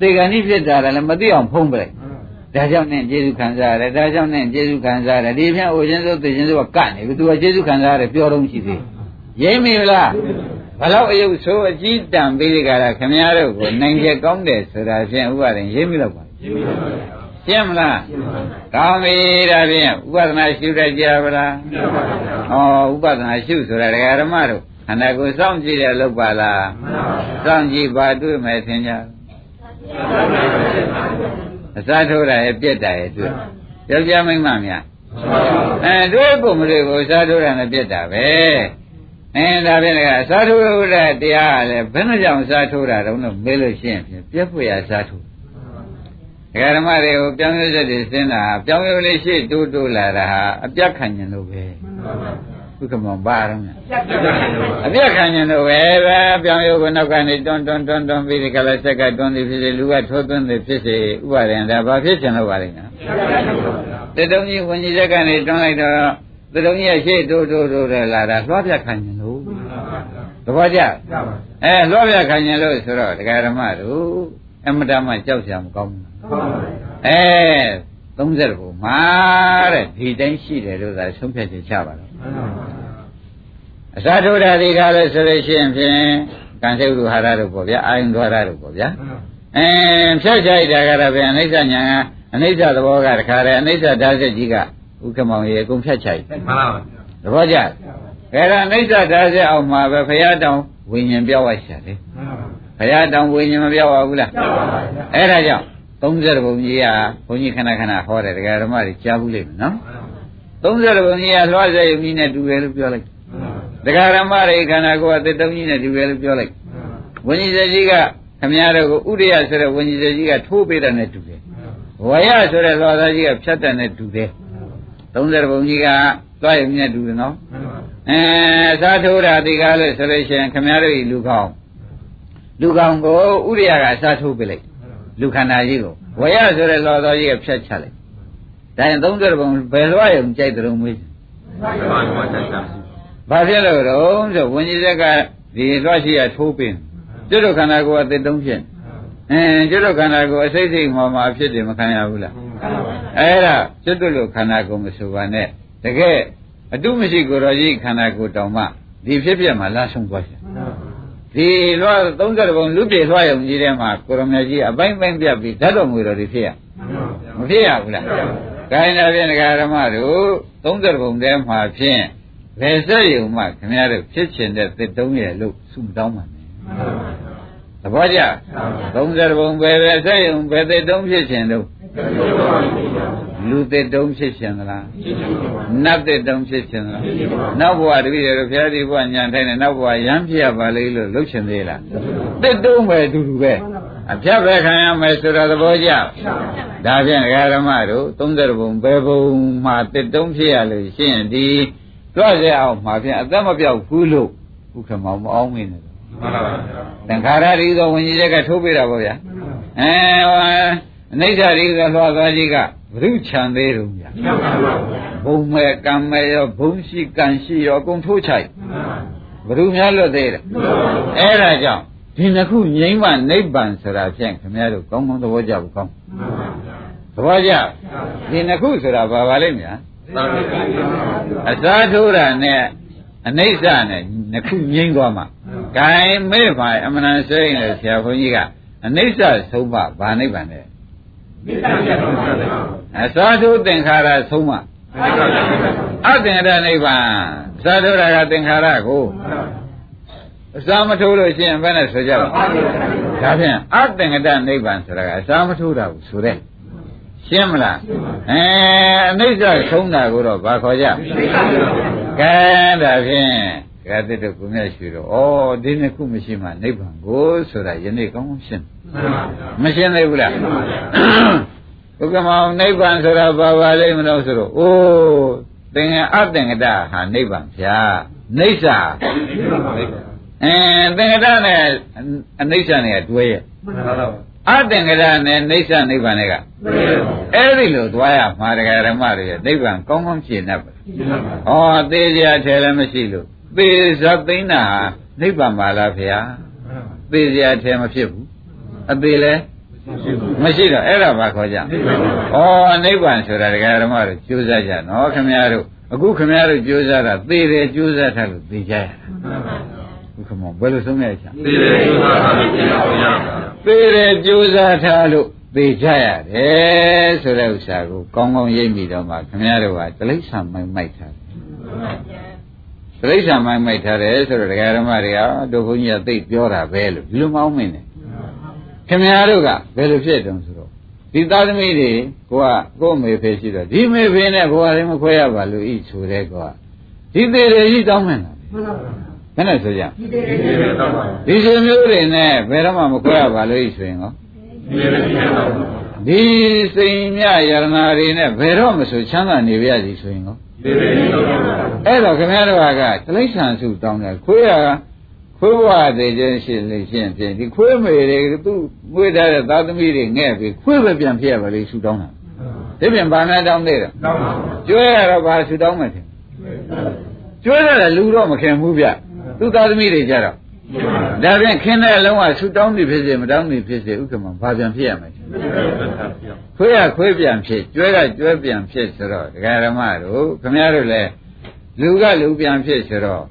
သေကံကြီးဖြစ်တာလည်းမသိအောင်ဖုံးပလိုက်ဒါကြောင့်နဲ့ကျေစုခံစားရတယ်ဒါကြောင့်နဲ့ကျေစုခံစားရတယ်ဒီဖြင့်အိုခြင်းစိုးသေခြင်းစိုးကကတ်နေပြီ तू ကကျေစုခံစားရတယ်ပြောတော့ရှိသေးရိမ့်မိလားဘလောက်အယုတ်ဆိုးအကြီးတန်ပေးကြတာခင်ဗျားတို့ကိုနိုင်ချက်ကောင်းတယ်ဆိုတာဖြင့်ဥပါရင်ရိပ်မိတော့ပါရှင်းမလားကောင်းပြီဒါဖြင့်ဥပဒနာရှုတတ်ကြပါလားဩဥပဒနာရှုဆိုတာဒကာဓမ္မတို့ခန္ဓာကိုယ်စောင့်ကြည့်ရလို့ပါလားစောင့်ကြည့်ပါတွေ့မယ်ထင်ကြ အစားထိုးတာရဲ့ပြက်တာရဲ့တွေ့ယောက်ျားမိန်းမများအဲတွေ့ကိုမတွေ့ကိုအစားထိုးတာနဲ့ပြက်တာပဲအဲဒါဖြင့်လည်းအစားထိုးတဲ့တရားကလည်းဘယ်နှကြောင့်အစားထိုးတာတုံးလို့မေးလို့ရှိရင်ဖြင့်ပြက်ဖွယ်အစားထိုးဒကာဓမ္မတွေကိုပြောင်းရတဲ့တွေစဉ်းတာပြောင်းရလေးရှိတိုးတိုးလာတာဟာအပြတ်ခံញလို့ပဲ ဥက္ကမပါရုံးအပြတ်ခံရင်တော့ပဲပဲပြောင်းရုပ်ကနောက်ကနေတွန်းတွန်းတွန်းတွန်းပြီးဒီကလာဆက်ကတွန်းနေဖြစ်စေလူကထိုးသွင်းနေဖြစ်စေဥပါရင်ဒါဘာဖြစ်ချင်လို့ပါလိမ့်နော်တတုံးကြီးဝင်ကြီးဆက်ကနေတွန်းလိုက်တော့တတုံးကြီးရဲ့ရှေ့တိုးတိုးတိုးတယ်လာတာလွှားပြတ်ခံရင်လို့သဘောကျအဲလွှားပြတ်ခံရင်လို့ဆိုတော့ဒကာဓမ္မတို့အမတမကြောက်ကြမကောင်းဘူးအဲ30ဘုံမှာတဲ့ဒီတိုင်းရှိတယ်လို့သာဆုံးဖြတ်ချက်ချပါတော့ အစာထိုးတာဒီကားလို့ဆိုလို့ရှိရင်ဖြင့်ကံစိတ်ဥဟာရတို့ပေါ့ဗျာအာယုံဒွါရတို့ပေါ့ဗျာအဲဖြတ်ချိုက်တာကတော့ဗျာအနိစ္စညာကအနိစ္စသဘောကတခါတည်းအနိစ္စဓာတ်စစ်ကြီးကဥက္ကမောင်ရေအကုန်ဖြတ်ချိုက်မှန်ပါပါသဘောကျခဲဒါအနိစ္စဓာတ်စစ်အောင်မှာပဲဘုရားတောင်ဝိညာဉ်ပြောက်ရရှာတယ်ဘုရားတောင်ဝိညာဉ်မပြောက်ပါဘူးလားအဲ့ဒါကြောင့်30ဘုံကြီးကဘုန်းကြီးခဏခဏဟောတယ်ဒကာဓမ္မတွေကြားဘူးလိမ့်မယ်နော် 30ဘုံကြီးကလွှတ်စေယုံကြီးနဲ့တူတယ်လို့ပြောလိုက်ဒကာဓမ္မတွေခန္ဓာကိုယ်အသက်တုံးကြီးနဲ့တူတယ်လို့ပြောလိုက်ဝိညာဉ်စေကြီးကခမည်းတော်ကိုဥဒယဆိုတဲ့ဝိညာဉ်စေကြီးကထိုးပေးတာနဲ့တူတယ်ဝရဆိုတဲ့လွှတ်သားကြီးကဖြတ်တယ်နဲ့တူတယ်30ဘုံကြီးကသွားရုံနဲ့တူတယ်နော်အဲသာထိုးတာဒီကားလို့ဆိုလို့ရှိရင်ခမည်းတော်ဤလူကောင်းလူကောင်းကိုဥဒယကအစားထိုးပေးလိုက်လူခန္ဓာကြီးကိုဝရဆိုတဲ့လောတော်ကြီးကဖြတ်ချလိုက် ဒါရင်30ဘုံဘယ်လွှတ်ရုံကြိုက်တယ်လို့မေးမှန်ပါပါဆက်ဆက်ဘာဖြစ်လို့တော့ဆိုဝิญဉ်ဆက်ကဒီလွှတ်ရှိရထိုးပင်ကျွတ်တို့ခန္ဓာကိုယ်အသက်တုံးဖြစ်အင်းကျွတ်တို့ခန္ဓာကိုယ်အစိတ်စိတ်မှမှာအဖြစ်တယ်မခံရဘူးလားအဲ့ဒါကျွတ်တို့လိုခန္ဓာကိုယ်မဆိုပါနဲ့တကယ်အတုမရှိကိုယ်တော်ကြီးခန္ဓာကိုယ်တောင်မှဒီဖြစ်ပြမှာလာဆုံးသွားရှင်ဒီလွှတ်30ဘုံလူပြေလွှတ်ရုံကြီးထဲမှာကိုရမကြီးအပိုင်းပိုင်းပြတ်ပြီးဓာတ်တော်မူတော်တွေဖြစ်ရမဖြစ်ရဘူးလား ခိုင်းတာဖြင့်ဒကာဓမ္မတို့30ပုံထဲမှာဖြင့်ဘယ်ဆက်ယုံမှခင်ဗျားတို့ဖြစ်ချင်တဲ့သစ်တုံးရဲ့လို့ဆုတောင်းပါမယ်သဘောကျ30ပုံပဲပဲဆက်ယုံဘယ်သစ်တုံးဖြစ်ချင်တော့လူသစ်တုံးဖြစ်ချင်သလားနတ်သစ်တုံးဖြစ်ချင်သလားနောက်ဘဝတပည့်တော်ဘုရားဒီဘဝညာထိုင်နေနောက်ဘဝရမ်းပြရပါလေလို့လှုပ်ချင်သေးလားသစ်တုံးပဲအတူတူပဲအဖြတ်ပဲခံရမယ်ဆိုတော့သဘောကျဒါဖြင့်ဓမ္မတို့30ပုံဘယ်ပုံမှာသစ်တုံးဖြစ်ရလို့ရှိရင်ဒီတွက်ရအောင်မှာဖြင့်အသက်မပြောက်ဘူးလို့ဘုခမောင်မအောင်မင်းနဲ့မှန်ပါပါသင်္ခါရရိသောဝิญဉ်ချက်ကထိုးပေးတာပေါ့ဗျာအဲဟိုအနိစ္စရိသောလွှာသွားကြီးကဘုရုချံသေးတုံးဗျာဘုံမဲ့ကံမဲ့ရောဘုံရှိကံရှိရောအကုန်ထိုးချိုက်ဘုရုများလွတ်သေးတယ်အဲ့ဒါကြောင့် ဒီနှစ်ခုငြိမ့်မှနိဗ္ဗာန်ဆိုတာဖြင့်ခင်ဗျားတို့ကောင်းကောင်းသဘောကျဘူးကောင်းသဘောကျဒီနှစ်ခုဆိုတာဘာပါလိမ့်မလားသာမဏေအစားထိုးတာနဲ့အနိစ္စနဲ့နှစ်ခုငြိမ့်သွားမှာဂိုင်းမေ့ပါအမှန်တန်ဆွေးရင်ဆရာဘုန်းကြီးကအနိစ္စဆုံးမဗာနိဗ္ဗာန်နဲ့အစားထိုးသင်္ခါရဆုံးမအသင်္ခါရနိဗ္ဗာန်အစားထိုးတာကသင်္ခါရကို အစားမထိုးလို့ရှိရင်ဘယ်နဲ့ဆိုကြပါဒါဖြင့်အသင်္ခါရနိဗ္ဗာန်ဆိုတာကအစားမထိုးတာဘူးဆိုတဲ့ရှင်းမလားအဲအနိစ္စဆုံးတာကိုတော့ဘာခေါ်ကြကဲဒါဖြင့်ကဲတဲ့တို့ကိုမြတ်ရှိတော့ဩဒီနှစ်ခုမရှိမှနိဗ္ဗာန်ကိုဆိုတာယနေ့ကောင်းကောင်းရှင်းမရှင်းသေးဘူးလားဘုကမောင်နိဗ္ဗာန်ဆိုတာဘာပါလိမ့်မလို့ဆိုတော့အိုးသင်္ကအသင်္ကတဟာနိဗ္ဗာန်ဖြာနိစ္စ အဲသင်္ကတနဲ့အနိစ္စနဲ့တွဲရဲ့မှန်ပါပါအသင်္ကရနဲ့နိစ္စနိဗ္ဗာန်တွေကအဲ့ဒီလိုသွားရမှာတရားဓမ္မတွေရဲ့နိဗ္ဗာန်ကောင်းကောင်းရှင်းတတ်ပါဩသေးစရာထဲလည်းမရှိလို့သေဇတ်သိမ့်တာဟာနိဗ္ဗာန်ပါလားဖေဟာသေစရာထဲမဖြစ်ဘူးအသေးလည်းမရှိတော့အဲ့ဒါဘာခေါ်ကြဩနိဗ္ဗာန်ဆိုတာတရားဓမ္မတွေကြိုးစားကြနော်ခင်ဗျားတို့အခုခင်ဗျားတို့ကြိုးစားတာသေတယ်ကြိုးစားထားလို့သေကြရတာဘု ခမောဘယ်လိုဆုံးရချာသေတယ်ကျိုးစားတာလို့ပြောရအောင်သေတယ်ကြိုးစားထားလို့သေကြရတယ်ဆိုတဲ့ဥစ္စာကိုကောင်းကောင်းရိပ်မိတော့မှခင်ဗျားတို့ကတိလိ္ဆာမိုက်မိုက်ထားတယ်တိလိ္ဆာမိုက်မိုက်ထားတယ်ဆိုတော့ဒကာဓမ္မတွေကတို့ဘုန်းကြီးကသိပြောတာပဲလို့ဒီလိုမအောင်မင်းနဲ့ခင်ဗျားတို့ကဘယ်လိုဖြစ်တုံးဆိုတော့ဒီသားသမီးတွေကိုကကို့မေဖေရှိတော့ဒီမေဖေနဲ့ဘဝရင်မခွဲရပါလို့ဤဆိုတဲ့ကောဒီသေးတယ်ကြီးတောင်းမှန်းတာ ဘယ်နဲ့ဆိုကြသေတယ်တော့ပါဒီရှင်မျိုးတွေနဲ့ဘယ်တော့မှမခွဲရပါလို့ဤဆိုရင်ကောသေတယ်သေတယ်တော့ဒီစိန်မြယရနာတွေနဲ့ဘယ်တော့မဆိုချမ်းသာနေပြရစီဆိုရင်ကောသေတယ်တော့ပါအဲ့တော့ခင်ဗျားတို့ကတိလိ္ဆာစုတောင်းတယ်ခွေးရခွေးဘဝသေးခြင်းရှိလို့ရှိရင်ဖြင့်ဒီခွေးမေတွေသူ့မွေးထားတဲ့သားသမီးတွေငဲ့ပြီးခွေးပဲပြန်ဖြစ်ရပါလေဆူတောင်းတာဒီပြန်ဘာနဲ့တောင်းသေးတယ်တော့ပါကျွဲရတော့ဘာဆူတောင်းမယ်ထင်ကျွဲရတယ်လူတော့မခင်ဘူးဗျ သူ့သားသမီးတွေကြတော့ဒါဖြင့်ခင်းတဲ့အလုံးကဆူတောင်းနေဖြစ်စေမတောင်းနေဖြစ်စေဥက္ကမဘာပြန်ဖြစ်ရမယ်ခွေးရခွေးပြန်ဖြစ်ကျွဲကကျွဲပြန်ဖြစ်ဆိုတော့ဒကာရမတို့ခမည်းတော်လည်းလူကလူပြန်ဖြစ်ဆိုတော့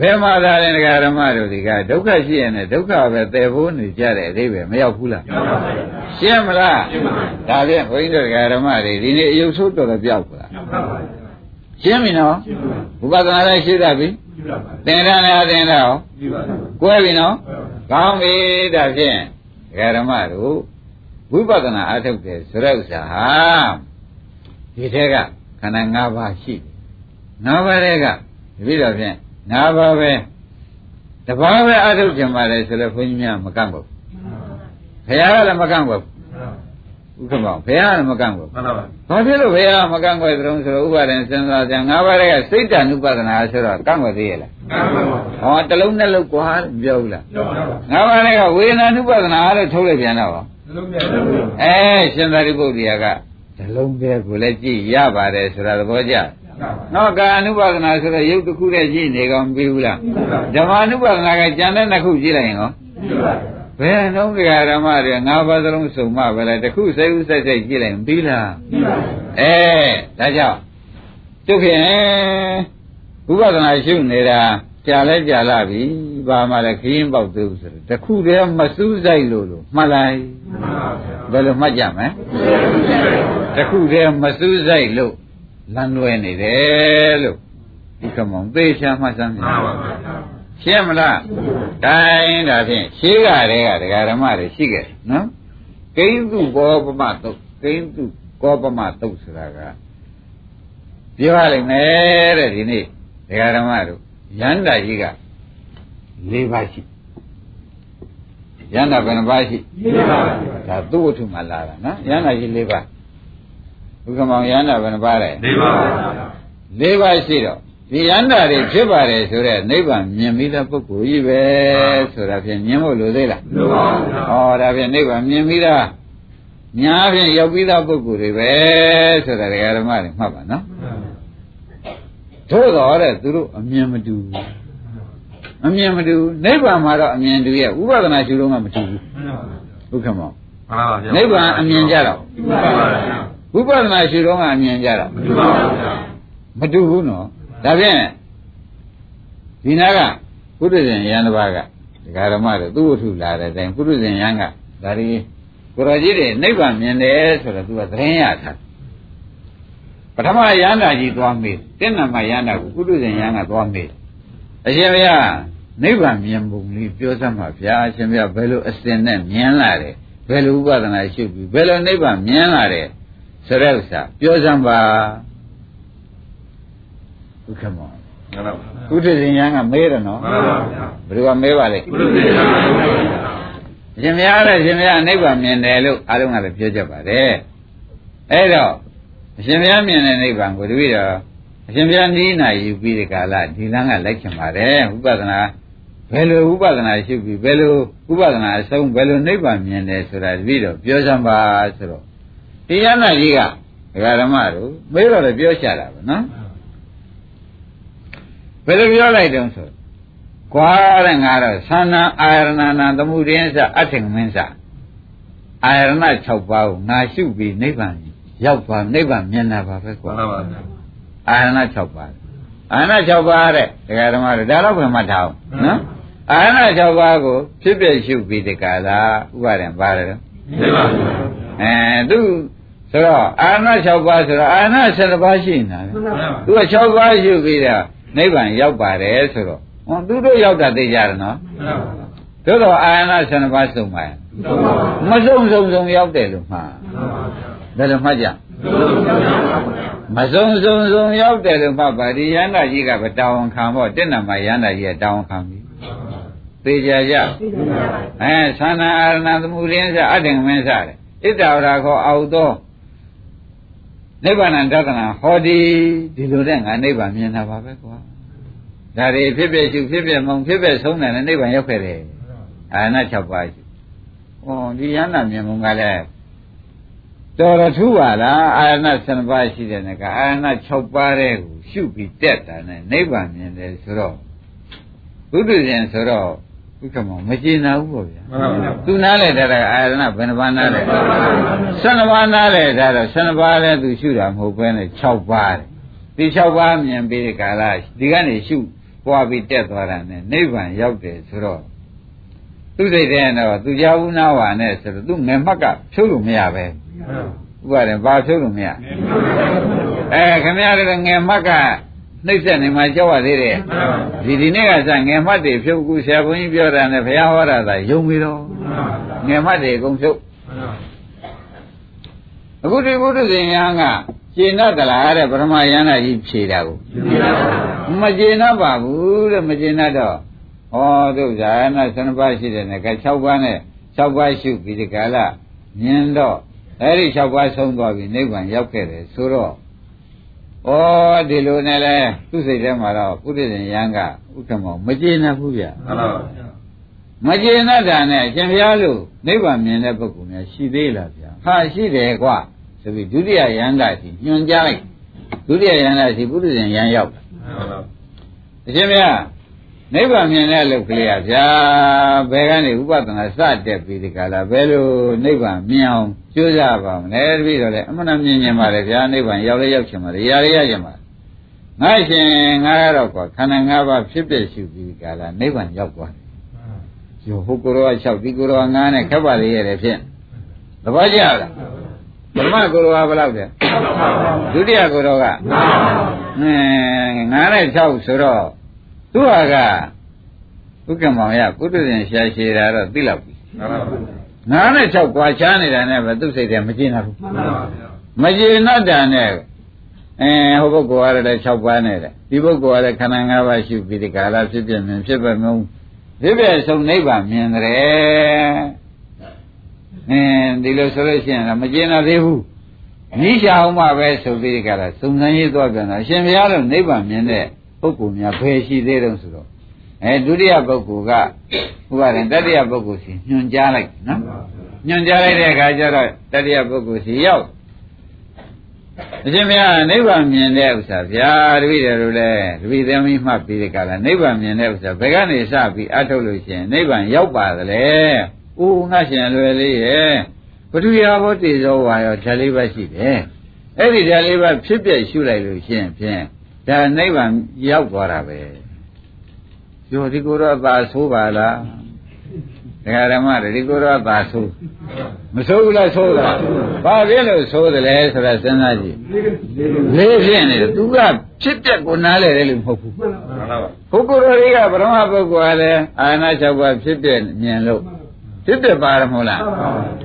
ဘယ်မှာသာလဲဒကာရမတို့ဒီကဒုက္ခရှိရင်လည်းဒုက္ခပဲတည်ဖို့နေကြတဲ့အသေးပဲမရောက်ဘူးလားရှင်းမလားဒါဖြင့်ဘုန်းကြီးတို့ဒကာရမတွေဒီနေ့အယုတ်ဆိုးတော်တော်ပြောက်လားရှင်းပြီနော်ဥပဒနာလည်းရှိတတ်ပြီ သင်္ရဏနဲ့အသင်္ရအောင်ကွဲပြီနော်ကောင်းပြီဒါဖြင့်ဒကာရမတို့ဝိပဿနာအထုတ်တယ်ဆိုတဲ့ဥစ္စာဟာဒီထဲကခန္ဓာ၅ပါးရှိတယ်၅ပါးတဲ့ကတပိတော့ဖြင့်၅ပါးပဲတပါးပဲအထုတ်ကြမှာလေဆိုတော့ဘုန်းကြီးများမကန့်ဘူးဘုရားကလည်းမကန့်ဘူး ဥက္ကမောဘုရားကလည်းမကန့်ဘူးမှန်ပါပါဘာဖြစ်လို့ဘုရားမကန့်ွယ်သတုံးဆိုတော့ဥပါဒင်စဉ်းစားကြ၅ပါးတဲ့ကစိတ်တ ानु ပဒနာဆိုတော့ကန့်ွယ်သေးရဲ့လားမှန်ပါပါဟောတစ်လုံးနဲ့လုံးကွာမပြောဘူးလားတော့ပါငါးပါးတဲ့ကဝေဒနာ ानु ပဒနာလို့ထုတ်လိုက်ပြန်တော့လုံးမြတ်လုံးအဲရှင်သာရိပုတ္တရာကဇလုံးပဲကိုလည်းကြည့်ရပါတယ်ဆိုတာသဘောကျနော်ကာအနုပါဒနာဆိုတော့ရုပ်တစ်ခုတည်းကြည့်နေကောင်မပြီးဘူးလားဓမ္မအနုပါဒနာကကြံတဲ့နှစ်ခုကြည့်လိုက်ရင်ကော ဘယ်နှုံးတရားဓမ္မတွေငါးပါးသလုံးစုံမှပဲလေတစ်ခုစိတ်ဥစိတ်စိတ်ကြည့်လိုက်ရင်ပြီးလားအဲဒါကြောင့်သူဖြင့်ဥပဒနာရှုနေတာကြာလဲကြာလာပြီဘာမှလည်းခရင်ပေါက်သေးဘူးဆိုတော့တစ်ခုတည်းမစူးစိုက်လို့လို့မှတ်လိုက်ဘယ်လိုမှတ်ကြမလဲတခုတည်းမစူးစိုက်လို့လမ်းလွဲနေတယ်လို့ဒီကမောင်သေချာမှတ်စမ်းမြင်မှန်ပါဗျာ ရှင်းမလားတိုင်းဒါဖြင့်ရှေးကတည်းကဒကာဓမ္မတွေရှိခဲ့တယ်နော်ကိန်းသူကောပမတုတ်ကိန်းသူကောပမတုတ်ဆိုတာကပြောရလိမ့်မယ်တဲ့ဒီနေ့ဒကာဓမ္မတို့ရန္တာကြီးက၄ပါးရှိရန္တာဘယ်နှပါးရှိမှန်ပါဗျာဒါသူ့ဝတ္ထုမှာလာတာနော်ရန္တာကြီး၄ပါးဘုကမောင်ရန္တာဘယ်နှပါးလဲနေပါဗျာ၄ပါးရှိတော့ ဒီရန္တာတွေဖြစ်ပါတယ်ဆိုတော့နိဗ္ဗာန်မြင်ပြီးတဲ့ပုဂ္ဂိုလ်ကြီးပဲဆိုတာဖြင့်မြင်ဖို့လိုသေးလားလို့ပါဗျာဟောဒါဖြင့်နိဗ္ဗာန်မြင်ပြီးသားညာဖြင့်ရောက်ပြီးသားပုဂ္ဂိုလ်တွေပဲဆိုတာဒကာဓမ္မတွေမှတ်ပါနော်သို့တော်တဲ့သူတို့အမြင်မတူဘူးအမြင်မတူဘူးနိဗ္ဗာန်မှာတော့အမြင်တူရဲ့ဥပဒနာရှုတော့မှမတူဘူးဘုခမောမှန်ပါဗျာနိဗ္ဗာန်အမြင်ကြတော့မှန်ပါဗျာဝိပဿနာရှုတော့မှအမြင်ကြတော့မှန်ပါဗျာမတူဘူးနော် ဒါဖြင့်ဒီနာကပုရိသေယံတစ်ပါးကဒကာဓမ္မတွေသူ့ဝတ္ထုလာတဲ့အတိုင်းပုရိသေယံကဒါဒီကိုရောကြီးတွေနိဗ္ဗာန်မြင်တယ်ဆိုတော့သူကသတင်းရထားပထမယန္တာကြီးသွားမေးတင်းနံမယန္တာကိုပုရိသေယံကသွားမေးအရှင်ဘုရားနိဗ္ဗာန်မြင်ပုံလေးပြောစမ်းပါဗျာအရှင်ဘုရားဘယ်လိုအစဉ်နဲ့မြင်လာတယ်ဘယ်လိုဥပဒနာရှုပြီးဘယ်လိုနိဗ္ဗာန်မြင်လာတယ်ဆိုတဲ့ဥစ္စာပြောစမ်းပါ ဒုက္ခမောမှန်ပါကုသဇင်ယံကမေးတယ်နော်မှန်ပါဗျာဘယ်သူကမေးပါလဲဘုရားသေချာပါဗျာရှင်မရတဲ့ရှင်မရနိဗ္ဗာန်မြင်တယ်လို့အားလုံးကလည်းပြောကြပါတယ်အဲ့တော့အရှင်မရမြင်တဲ့နိဗ္ဗာန်ကိုတပည့်တော်အရှင်မရနီးနာယူပြီးဒီကာလဒီလမ်းကလိုက်ချင်ပါတယ်ဥပဒနာဘယ်လိုဥပဒနာရှိပြီဘယ်လိုဥပဒနာအဆုံးဘယ်လိုနိဗ္ဗာန်မြင်တယ်ဆိုတာတပည့်တော်ပြောစမ်းပါဆိုတော့ဒီယန္နာကြီးကဒကာဓမ္မတို့မေးတော့လည်းပြောချတာပဲနော် ဘယ်လိုပြောလိုက်တုံးဆိုတော့ကွာတဲ့ငါတော့သန္နာအာရဏနာသမှုရင်းစအထင်မင်းစအာရဏ6ပါးကိုငါရှုပြီးနိဗ္ဗာန်ရောက်သွားနိဗ္ဗာန်မြင်တာပါပဲကွာမှန်ပါဗျာအာရဏ6ပါးအာရဏ6ပါးတဲ့ဒကာဓမ္မတွေဒါတော့ဘယ်မှထားအောင်နော်အာရဏ6ပါးကိုဖြစ်ဖြစ်ရှုပြီးဒီကလာဥပါရင်ပါတယ်နော်နေပါဗျာအဲသူဆိုတော့အာရဏ6ပါးဆိုတော့အာရဏ7ပါးရှိနေတာလေမှန်ပါသူက6ပါးရှုပြီးတော့ နိဗ္ဗာန်ရောက်ပါတယ်ဆိုတော့ဟောသူတို့ရောက်တာသိကြတယ်နော်မှန်ပါသို့တော့အာရဏ7ပါးစုံပါရဲ့မှန်ပါမစုံစုံစုံရောက်တယ်လို့မှားဘယ်လိုမှတ်ကြမစုံစုံစုံရောက်တယ်လို့မှတ်ပါဒီယန္တာကြီးကပဲတာဝန်ခံဖို့တက်နံမှာယန္တာကြီးကတာဝန်ခံပြီသေချာကြအဲသန္နာအာရဏသမှုရင်းစအတ္တမင်းစတယ်ဣတ္တဝရခောအာဟုသော နိဗ္ဗာန်တသနာဟောဒီဒီလိုတဲ့ငါနိဗ္ဗာန်မြင်တာပါပဲကွာဒါတွေဖြစ်ဖြစ်ရှုဖြစ်ဖြစ်မုံဖြစ်ဖြစ်ဆုံးတယ်နဲ့နိဗ္ဗာန်ရောက်ခဲ့တယ်အာရဏ6ပါးရှိဩဒီယန္တာမြင်မှုကလည်းတော်ရထူပါလားအာရဏ7ပါးရှိတဲ့ကအာရဏ6ပါးတဲ့ကိုရှုပြီးတက်တာနဲ့နိဗ္ဗာန်မြင်တယ်ဆိုတော့ဘုဒ္ဓဇင်ဆိုတော့ ဥက္ကမောမကျေနပ်ဘူးပေါ့ဗျာမှန်ပါဗျာသူနားလေတဲ့အာရဏဘယ်နှပါးနားလဲ12ပါးနားလေဒါတော့12ပါးလဲသူရှုတာမဟုတ်ဘဲနဲ့6ပါးတယ်ဒီ6ပါးမြင်ပြီးဒီကာလဒီကနေရှုပွားပြီးတက်သွားတာနဲ့နိဗ္ဗာန်ရောက်တယ်ဆိုတော့သူစိတ်ထဲကတော့သူကြောက်နာဝါနဲ့ဆိုတော့သူငယ်မှတ်ကဖြုတ်လို့မရပဲဥပါရင်ဘာဖြုတ်လို့မရအဲခင်ဗျားတို့ငယ်မှတ်က နှိမ့်ဆက်နေမှကြောက်ရသေးတယ်ဒီဒီနေ့ကစငယ်မှတ်တွေဖြုတ်ကူဆရာဘုန်းကြီးပြောတာနဲ့ဘုရားဟောတာသာယုံပြီတော့ငယ်မှတ်တွေအကုန်ဖြုတ်အခုဒီဘုဒ္ဓဇင်ယံကကျေနပ်သလားတဲ့ပရမယန္တာကြီးဖြေတာကိုမကျေနပ်ပါဘူးတဲ့မကျေနပ်တော့ဩသူဇာနာ7ပါးရှိတယ်နဲ့က6ပါးနဲ့6ပါးရှုပြီးဒီကလာမြင်တော့အဲ့ဒီ6ပါးဆုံးသွားပြီနိဗ္ဗာန်ရောက်ခဲ့တယ်ဆိုတော့ ဩဒီလိုနဲ့လဲသူ့စိတ်ထဲမှာတော့ပုရိသေယံကဥက္ကမောမကျေနပ်ဘူးဗျမှန်ပါဗျာမကျေနပ်တာနဲ့ရှင်ဘုရားလို့နိဗ္ဗာန်မြင်တဲ့ပုဂ္ဂိုလ်များရှိသေးလားဗျာဟာရှိတယ်ကွာဆိုပြီးဒုတိယယန္တာရှိညွှန်ကြားလိုက်ဒုတိယယန္တာရှိပုရိသေယံရောက်တာအရှင်ဘုရား နိဗ္ဗာန်မြင်တဲ့လုတ်ကလေးอ่ะဗျာဘယ်ကနေဥပဒနာစတက်ပြီးဒီကလာဘယ်လိုနိဗ္ဗာန်မြင်အောင်ကြိုးစားပါမလဲတပည့်တော်လည်းအမှန်တမြင်မြင်ပါလေဗျာနိဗ္ဗာန်ရောက်လဲရောက်ချင်ပါလေရရရချင်ပါငါရှင်ငါကတော့ကွာခန္ဓာ၅ပါးဖြစ်ဖြစ်ရှုပြီးဒီကလာနိဗ္ဗာန်ရောက်သွားတယ်ယောဟိုကိုရော6ဒီကိုရော9နဲ့ခက်ပါလေရဲ့ဖြင့်သဘောကျလားပထမကိုယ်တော်ကဘယ်လောက်လဲဒုတိယကိုယ်တော်ကအဲ9နဲ့6ဆိုတော့ သူဟာကဥက္ကမောင်ရပုတ္တဇင်ရှာရှည်တာတော့သိလောက်ပြီ9နဲ့6ကွာချားနေတာနဲ့ပဲသူ့စိတ်ထဲမကျင်ဘူးမကျင်တော့တာနဲ့အဲဟိုပုဂ္ဂိုလ်ကလည်း6ပါးနဲ့တဲ့ဒီပုဂ္ဂိုလ်ကလည်းခန္ဓာ၅ပါးရှိပြီးဒီကာလဖြစ်ပြမြင်ဖြစ်ပါမုံဖြစ်ပြဆုံးနိဗ္ဗာန်မြင်တယ်အင်းဒီလိုဆိုလို့ရှိရင်မကျင်တော့သေးဘူးနိရှာအောင်မှပဲဆိုပြီးဒီကာလစုံစမ်းရေးသွားပြန်တာအရှင်ဘုရားတို့နိဗ္ဗာန်မြင်တဲ့ ပုဂ္ဂိုလ်များဘယ်ရှိသေးတုံးဆိုတော့အဲဒုတိယပုဂ္ဂိုလ်ကဥပါရင်တတိယပုဂ္ဂိုလ်စီညွှန်ကြားလိုက်နော်ညွှန်ကြားလိုက်တဲ့အခါကျတော့တတိယပုဂ္ဂိုလ်စီရောက်အရှင်ဘုရားနိဗ္ဗာန်မြင်တဲ့ဥစ္စာဗျာတပည့်တော်တို့လည်းတပည့်သမီးမှတ်ပြီးတဲ့ကလာနိဗ္ဗာန်မြင်တဲ့ဥစ္စာဘယ်ကနေစပြီးအထုတ်လို့ရှိရင်နိဗ္ဗာန်ရောက်ပါသလဲ။အိုးငါရှင်လွယ်လေးရဲ့ပထဝီအဘောတေဇောဝါရောဓာတ်လေးပါရှိတယ်။အဲ့ဒီဓာတ်လေးပါဖြစ်ပြရှုလိုက်လို့ရှိရင်ဖြင့် ဒါနိဗ္ဗာန်ရောက်သွားတာပဲ။ကျော်ဒီကိုယ်တော့သာဆိုးပါလား။ဒကာဓမ္မတွေဒီကိုယ်တော့သာဆိုးမဆိုးဘူးလားဆိုးလားဘာဖြစ်လို့ဆိုးတယ်လဲဆိုတာစဉ်းစားကြည့်လေးဖြစ်နေတယ်သူကဖြစ်ပျက်ကိုနားလဲတယ်လို့မဟုတ်ဘူးပုဂ္ဂိုလ်တော်တွေကဗြဟ္မပုဂ္ဂိုလ်ကလည်းအာနာ၆ပါးဖြစ်ပျက်မြင်လို့ဖြစ်ပျက်ပါရမဟုတ်လား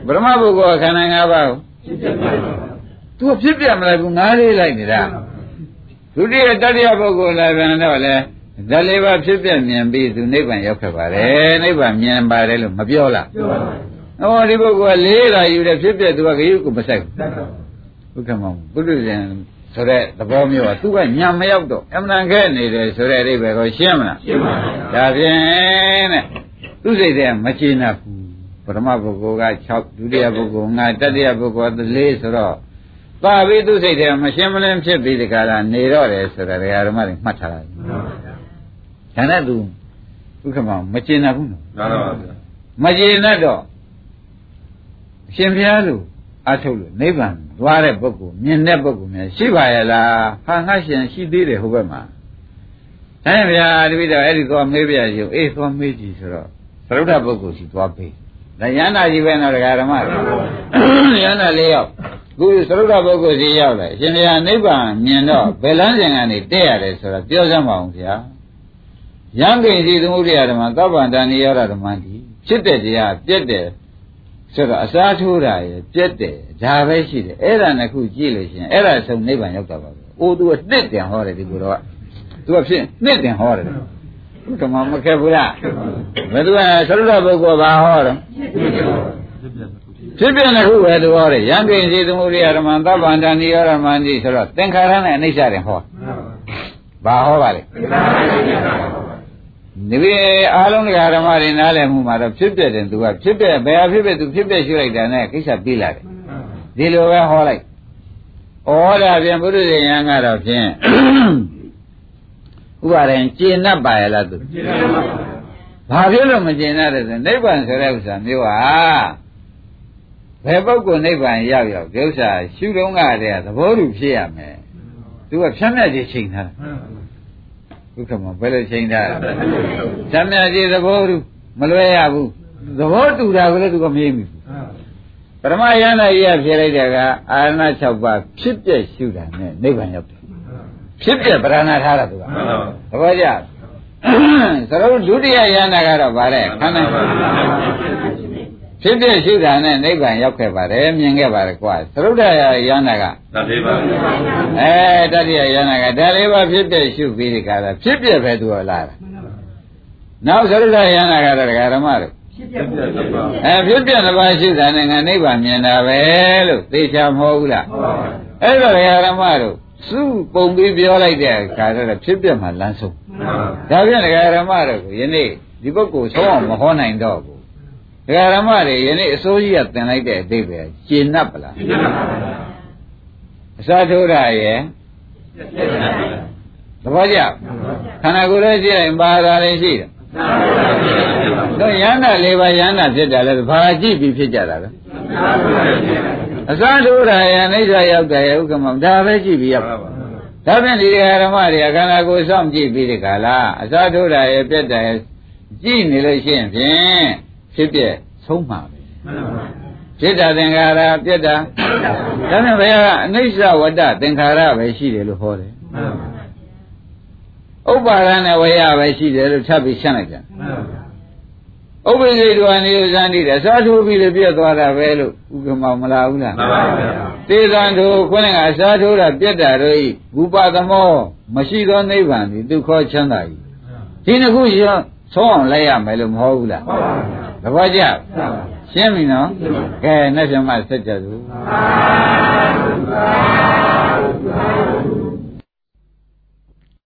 ဗြဟ္မပုဂ္ဂိုလ်ကခန္ဓာ၅ပါးကိုသူကဖြစ်ပျက်မလိုက်ဘူးငားလေးလိုက်နေတာ ဒုတိယတတိယပုဂ္ဂိုလ်လည်းပြန်တော့လေဓာတ်လေးပါဖြစ်ပြမြင်ပြီးသူနိဗ္ဗာန်ရောက်ခဲ့ပါတယ်နိဗ္ဗာန်မြင်ပါတယ်လို့မပြောလားပြောပါဘူးဟောဒီပုဂ္ဂိုလ်ကလေးလာယူတယ်ဖြစ်ပြသူကခရုကိုမဆိုင်ဘူးဘုရားမောင်ဘုရားရှင်ဆိုတဲ့သဘောမျိုးကသူကညံမရောက်တော့အမှန်ခဲနေတယ်ဆိုတဲ့အိဗယ်ကိုရှင်းမလားရှင်းပါပြီဒါဖြင့်တဲ့သူစိတ်ထဲမကျေနပ်ဘူးပထမပုဂ္ဂိုလ်က6ဒုတိယပုဂ္ဂိုလ်5တတိယပုဂ္ဂိုလ်က4ဆိုတော့ ပါပြီးသူစိတ်ထဲမရှင်းမလင်းဖြစ်ပြီးဒီကရာနေတော့တယ်ဆိုတာဓမ္မတွေမှတ်ထားတာဒါနဲ့သူဒုက္ခမမကျေနပ်ဘူးနော်မှန်ပါပါဗျာမကျေနပ်တော့အရှင်ဘုရားလိုအထုတ်လို့နိဗ္ဗာန်သွားတဲ့ပုဂ္ဂိုလ်မြင်တဲ့ပုဂ္ဂိုလ်များရှိပါရဲ့လားဟာငါရှင်ရှိသေးတယ်ဟိုဘက်မှာဒါနဲ့ဗျာတပိတော့အဲ့ဒီသွားမေးပြရုံအေးသွားမေးကြည့်ဆိုတော့သရုဒ္ဓပုဂ္ဂိုလ်ရှိသွားပေးဒါယန္တာကြီးပဲနော်ဒကာဓမ္မတွေယန္တာလေးယောက် ခုသရုဒ္ဓပုဂ္ဂိုလ်စီရောက်တယ်အရှင်ဘုရားနိဗ္ဗာန်မြင်တော့ဘယ်လမ်းစဉ်ကနေတက်ရတယ်ဆိုတာပြောစမ်းပါအောင်ဗျာယံကိစီသမုဒိယဓမ္မသဗ္ဗန္တနိရောဓဓမ္မတိဖြစ်တဲ့တရားပြက်တယ်ဆိုတော့အစားထိုးတာရပြက်တယ်ဒါပဲရှိတယ်အဲ့ဒါနှစ်ခုကြည့်လို့ရှိရင်အဲ့ဒါဆုံးနိဗ္ဗာန်ရောက်တာပါပဲ။အိုးသူကနှစ်တင်ဟောတယ်ဒီကိုတော့သူကဖြစ်နှစ်တင်ဟောတယ်။ကမမခက်ဘူးလား။ဘယ်သူကသရုပ်ပုဂ္ဂိုလ်ဘာဟောတော့ ဖြစ်ပြတဲ့ခုပဲသူဟောတယ်ယံကိဉ္စီသမုဒိယဓမ္မံသဗ္ဗန္တဏိယောဓမ္မံဒီဆိုတော့သင်္ခါရနဲ့အနိစ္စတယ်ဟောဘာဟောပါလဲဒီပြေအားလုံးတရားဓမ္မတွေနားလည်မှုမှာတော့ဖြစ်ပြတယ်သူကဖြစ်ပြဘယ်ဟာဖြစ်ပြသူဖြစ်ပြရှုလိုက်တာနဲ့ကိစ္စပြီးလာတယ်ဒီလိုပဲဟောလိုက်ဩဒါပြန်ဘုရုဇဉ်ကတော့ဖြင့်ဥပါရင်ကျေနပ်ပါရလားသူကျေနပ်ပါဘာဖြစ်လို့မကျေနပ်ရတဲ့နိဗ္ဗာန်ဆိုတဲ့ဥစ္စာမျိုးဟာ ဘယ်ပုဂ္ဂိုလ်နိဗ္ဗာန်ရောက်ရောက်ဒီဥစ္စာရှုတော့ကတည်းကသဘောတူဖြစ်ရမယ်သူကဖြတ်မြတ်ခြင်းချိန်ထားတာဒုက္ခမှာဘယ်လိုချိန်ထားလဲ။ဓမ္မကြီးသဘောတူမလွဲရဘူး။သဘောတူတာကလည်းသူကမရေးမိဘူး။ပရမယန္တာကြီးကဖြေလိုက်တဲ့ကအာရဏ6ပါးဖြစ်ပြရှုတာနဲ့နိဗ္ဗာန်ရောက်တယ်။ဖြစ်ပြပရဏထားတာသူက။သဘောကျ။သရုပ်ဒုတိယယန္တာကတော့ဗါတဲ့ခန္ဓာ ဖြစ်ဖြစ်ရှိတာနဲ့နိဗ္ဗာန်ရောက်ခဲ့ပါတယ်မြင်ခဲ့ပါတယ်ကွာသရုပ်တရာယန္တာကတတိပါအဲတတိယယန္တာကဒါလေးပါဖြစ်ဖြစ်ရှုပြီးဒီကရာဖြစ်ဖြစ်ပဲသူလာတာနောက်သရုပ်တယန္တာကတော့ဒကာဓမ္မတို့ဖြစ်ပြအဲဖြစ်ပြတစ်ပါးရှိတာနဲ့ငါနိဗ္ဗာန်မြင်တာပဲလို့သိချာမဟုတ်ဘူးလားဟုတ်ပါဘူးအဲ့တော့ဒကာဓမ္မတို့စုပုံပြီးပြောလိုက်တဲ့အခါတော့ဖြစ်ပြမှလမ်းဆုံးဒါပြန်ဒကာဓမ္မတို့ကိုယနေ့ဒီပုဂ္ဂိုလ်ဆုံးအောင်မဟောနိုင်တော့ဘူး ဒကာရမတွေယနေ့အစိုးရကတင်လိုက်တဲ့အတိတ်ပဲကျင့်납ပလားကျင့်납ပါဗျာအစာထိုးတာရဲ့သဘောကျခန္ဓာကိုယ်ရဲ့ရှိရင်ပါတာလည်းရှိတယ်တော့ယန္တာလေးပါယန္တာဖြစ်တာလဲဘာကြည့်ပြီးဖြစ်ကြတာလဲအစာထိုးတာရဲ့အိဋ္ဌရောက်တယ်ဥက္ကမဒါပဲကြည့်ပြီးရောက်ဒါဖြင့်ဒီဓမ္မတွေခန္ဓာကိုယ်စောင့်ကြည့်ပြီးဒီကလာအစာထိုးတာရဲ့ပြက်တယ်ကြည့်နေလို့ရှိရင်ဖြင့် ဖြစ်ပြဆုံးမှာပဲဖြစ်တာသင်္ခါရပြက်တာဒါနဲ့ဘုရားကအနိစ္စဝတ္တသင်္ခါရပဲရှိတယ်လို့ဟောတယ်ဥပ္ပါဒနဲ့ဝေယပဲရှိတယ်လို့ထပ်ပြီးရှင်းလိုက်ကြဥပ္ပိစိတဝနိယဇန္တိတယ်စားထိုးပြီးလေပြက်သွားတာပဲလို့ဥက္ကမောင်မလားဘူးလားမှန်ပါဗျာသေသံတို့ခွင့်ကစားထိုးတာပြက်တာတို့ဤဘူပသမောမရှိသောနိဗ္ဗာန်သည်ဒုက္ခချမ်းသာ၏ဒီနှစ်ခုရှင်းဆုံးအောင်လိုက်ရမယ်လို့မဟုတ်ဘူးလားမှန်ပါဗျာသ ဘောကျမှန်ပါရှင်းပြီနော်ကဲနဲ့ပြမဆက်ကြသူသာ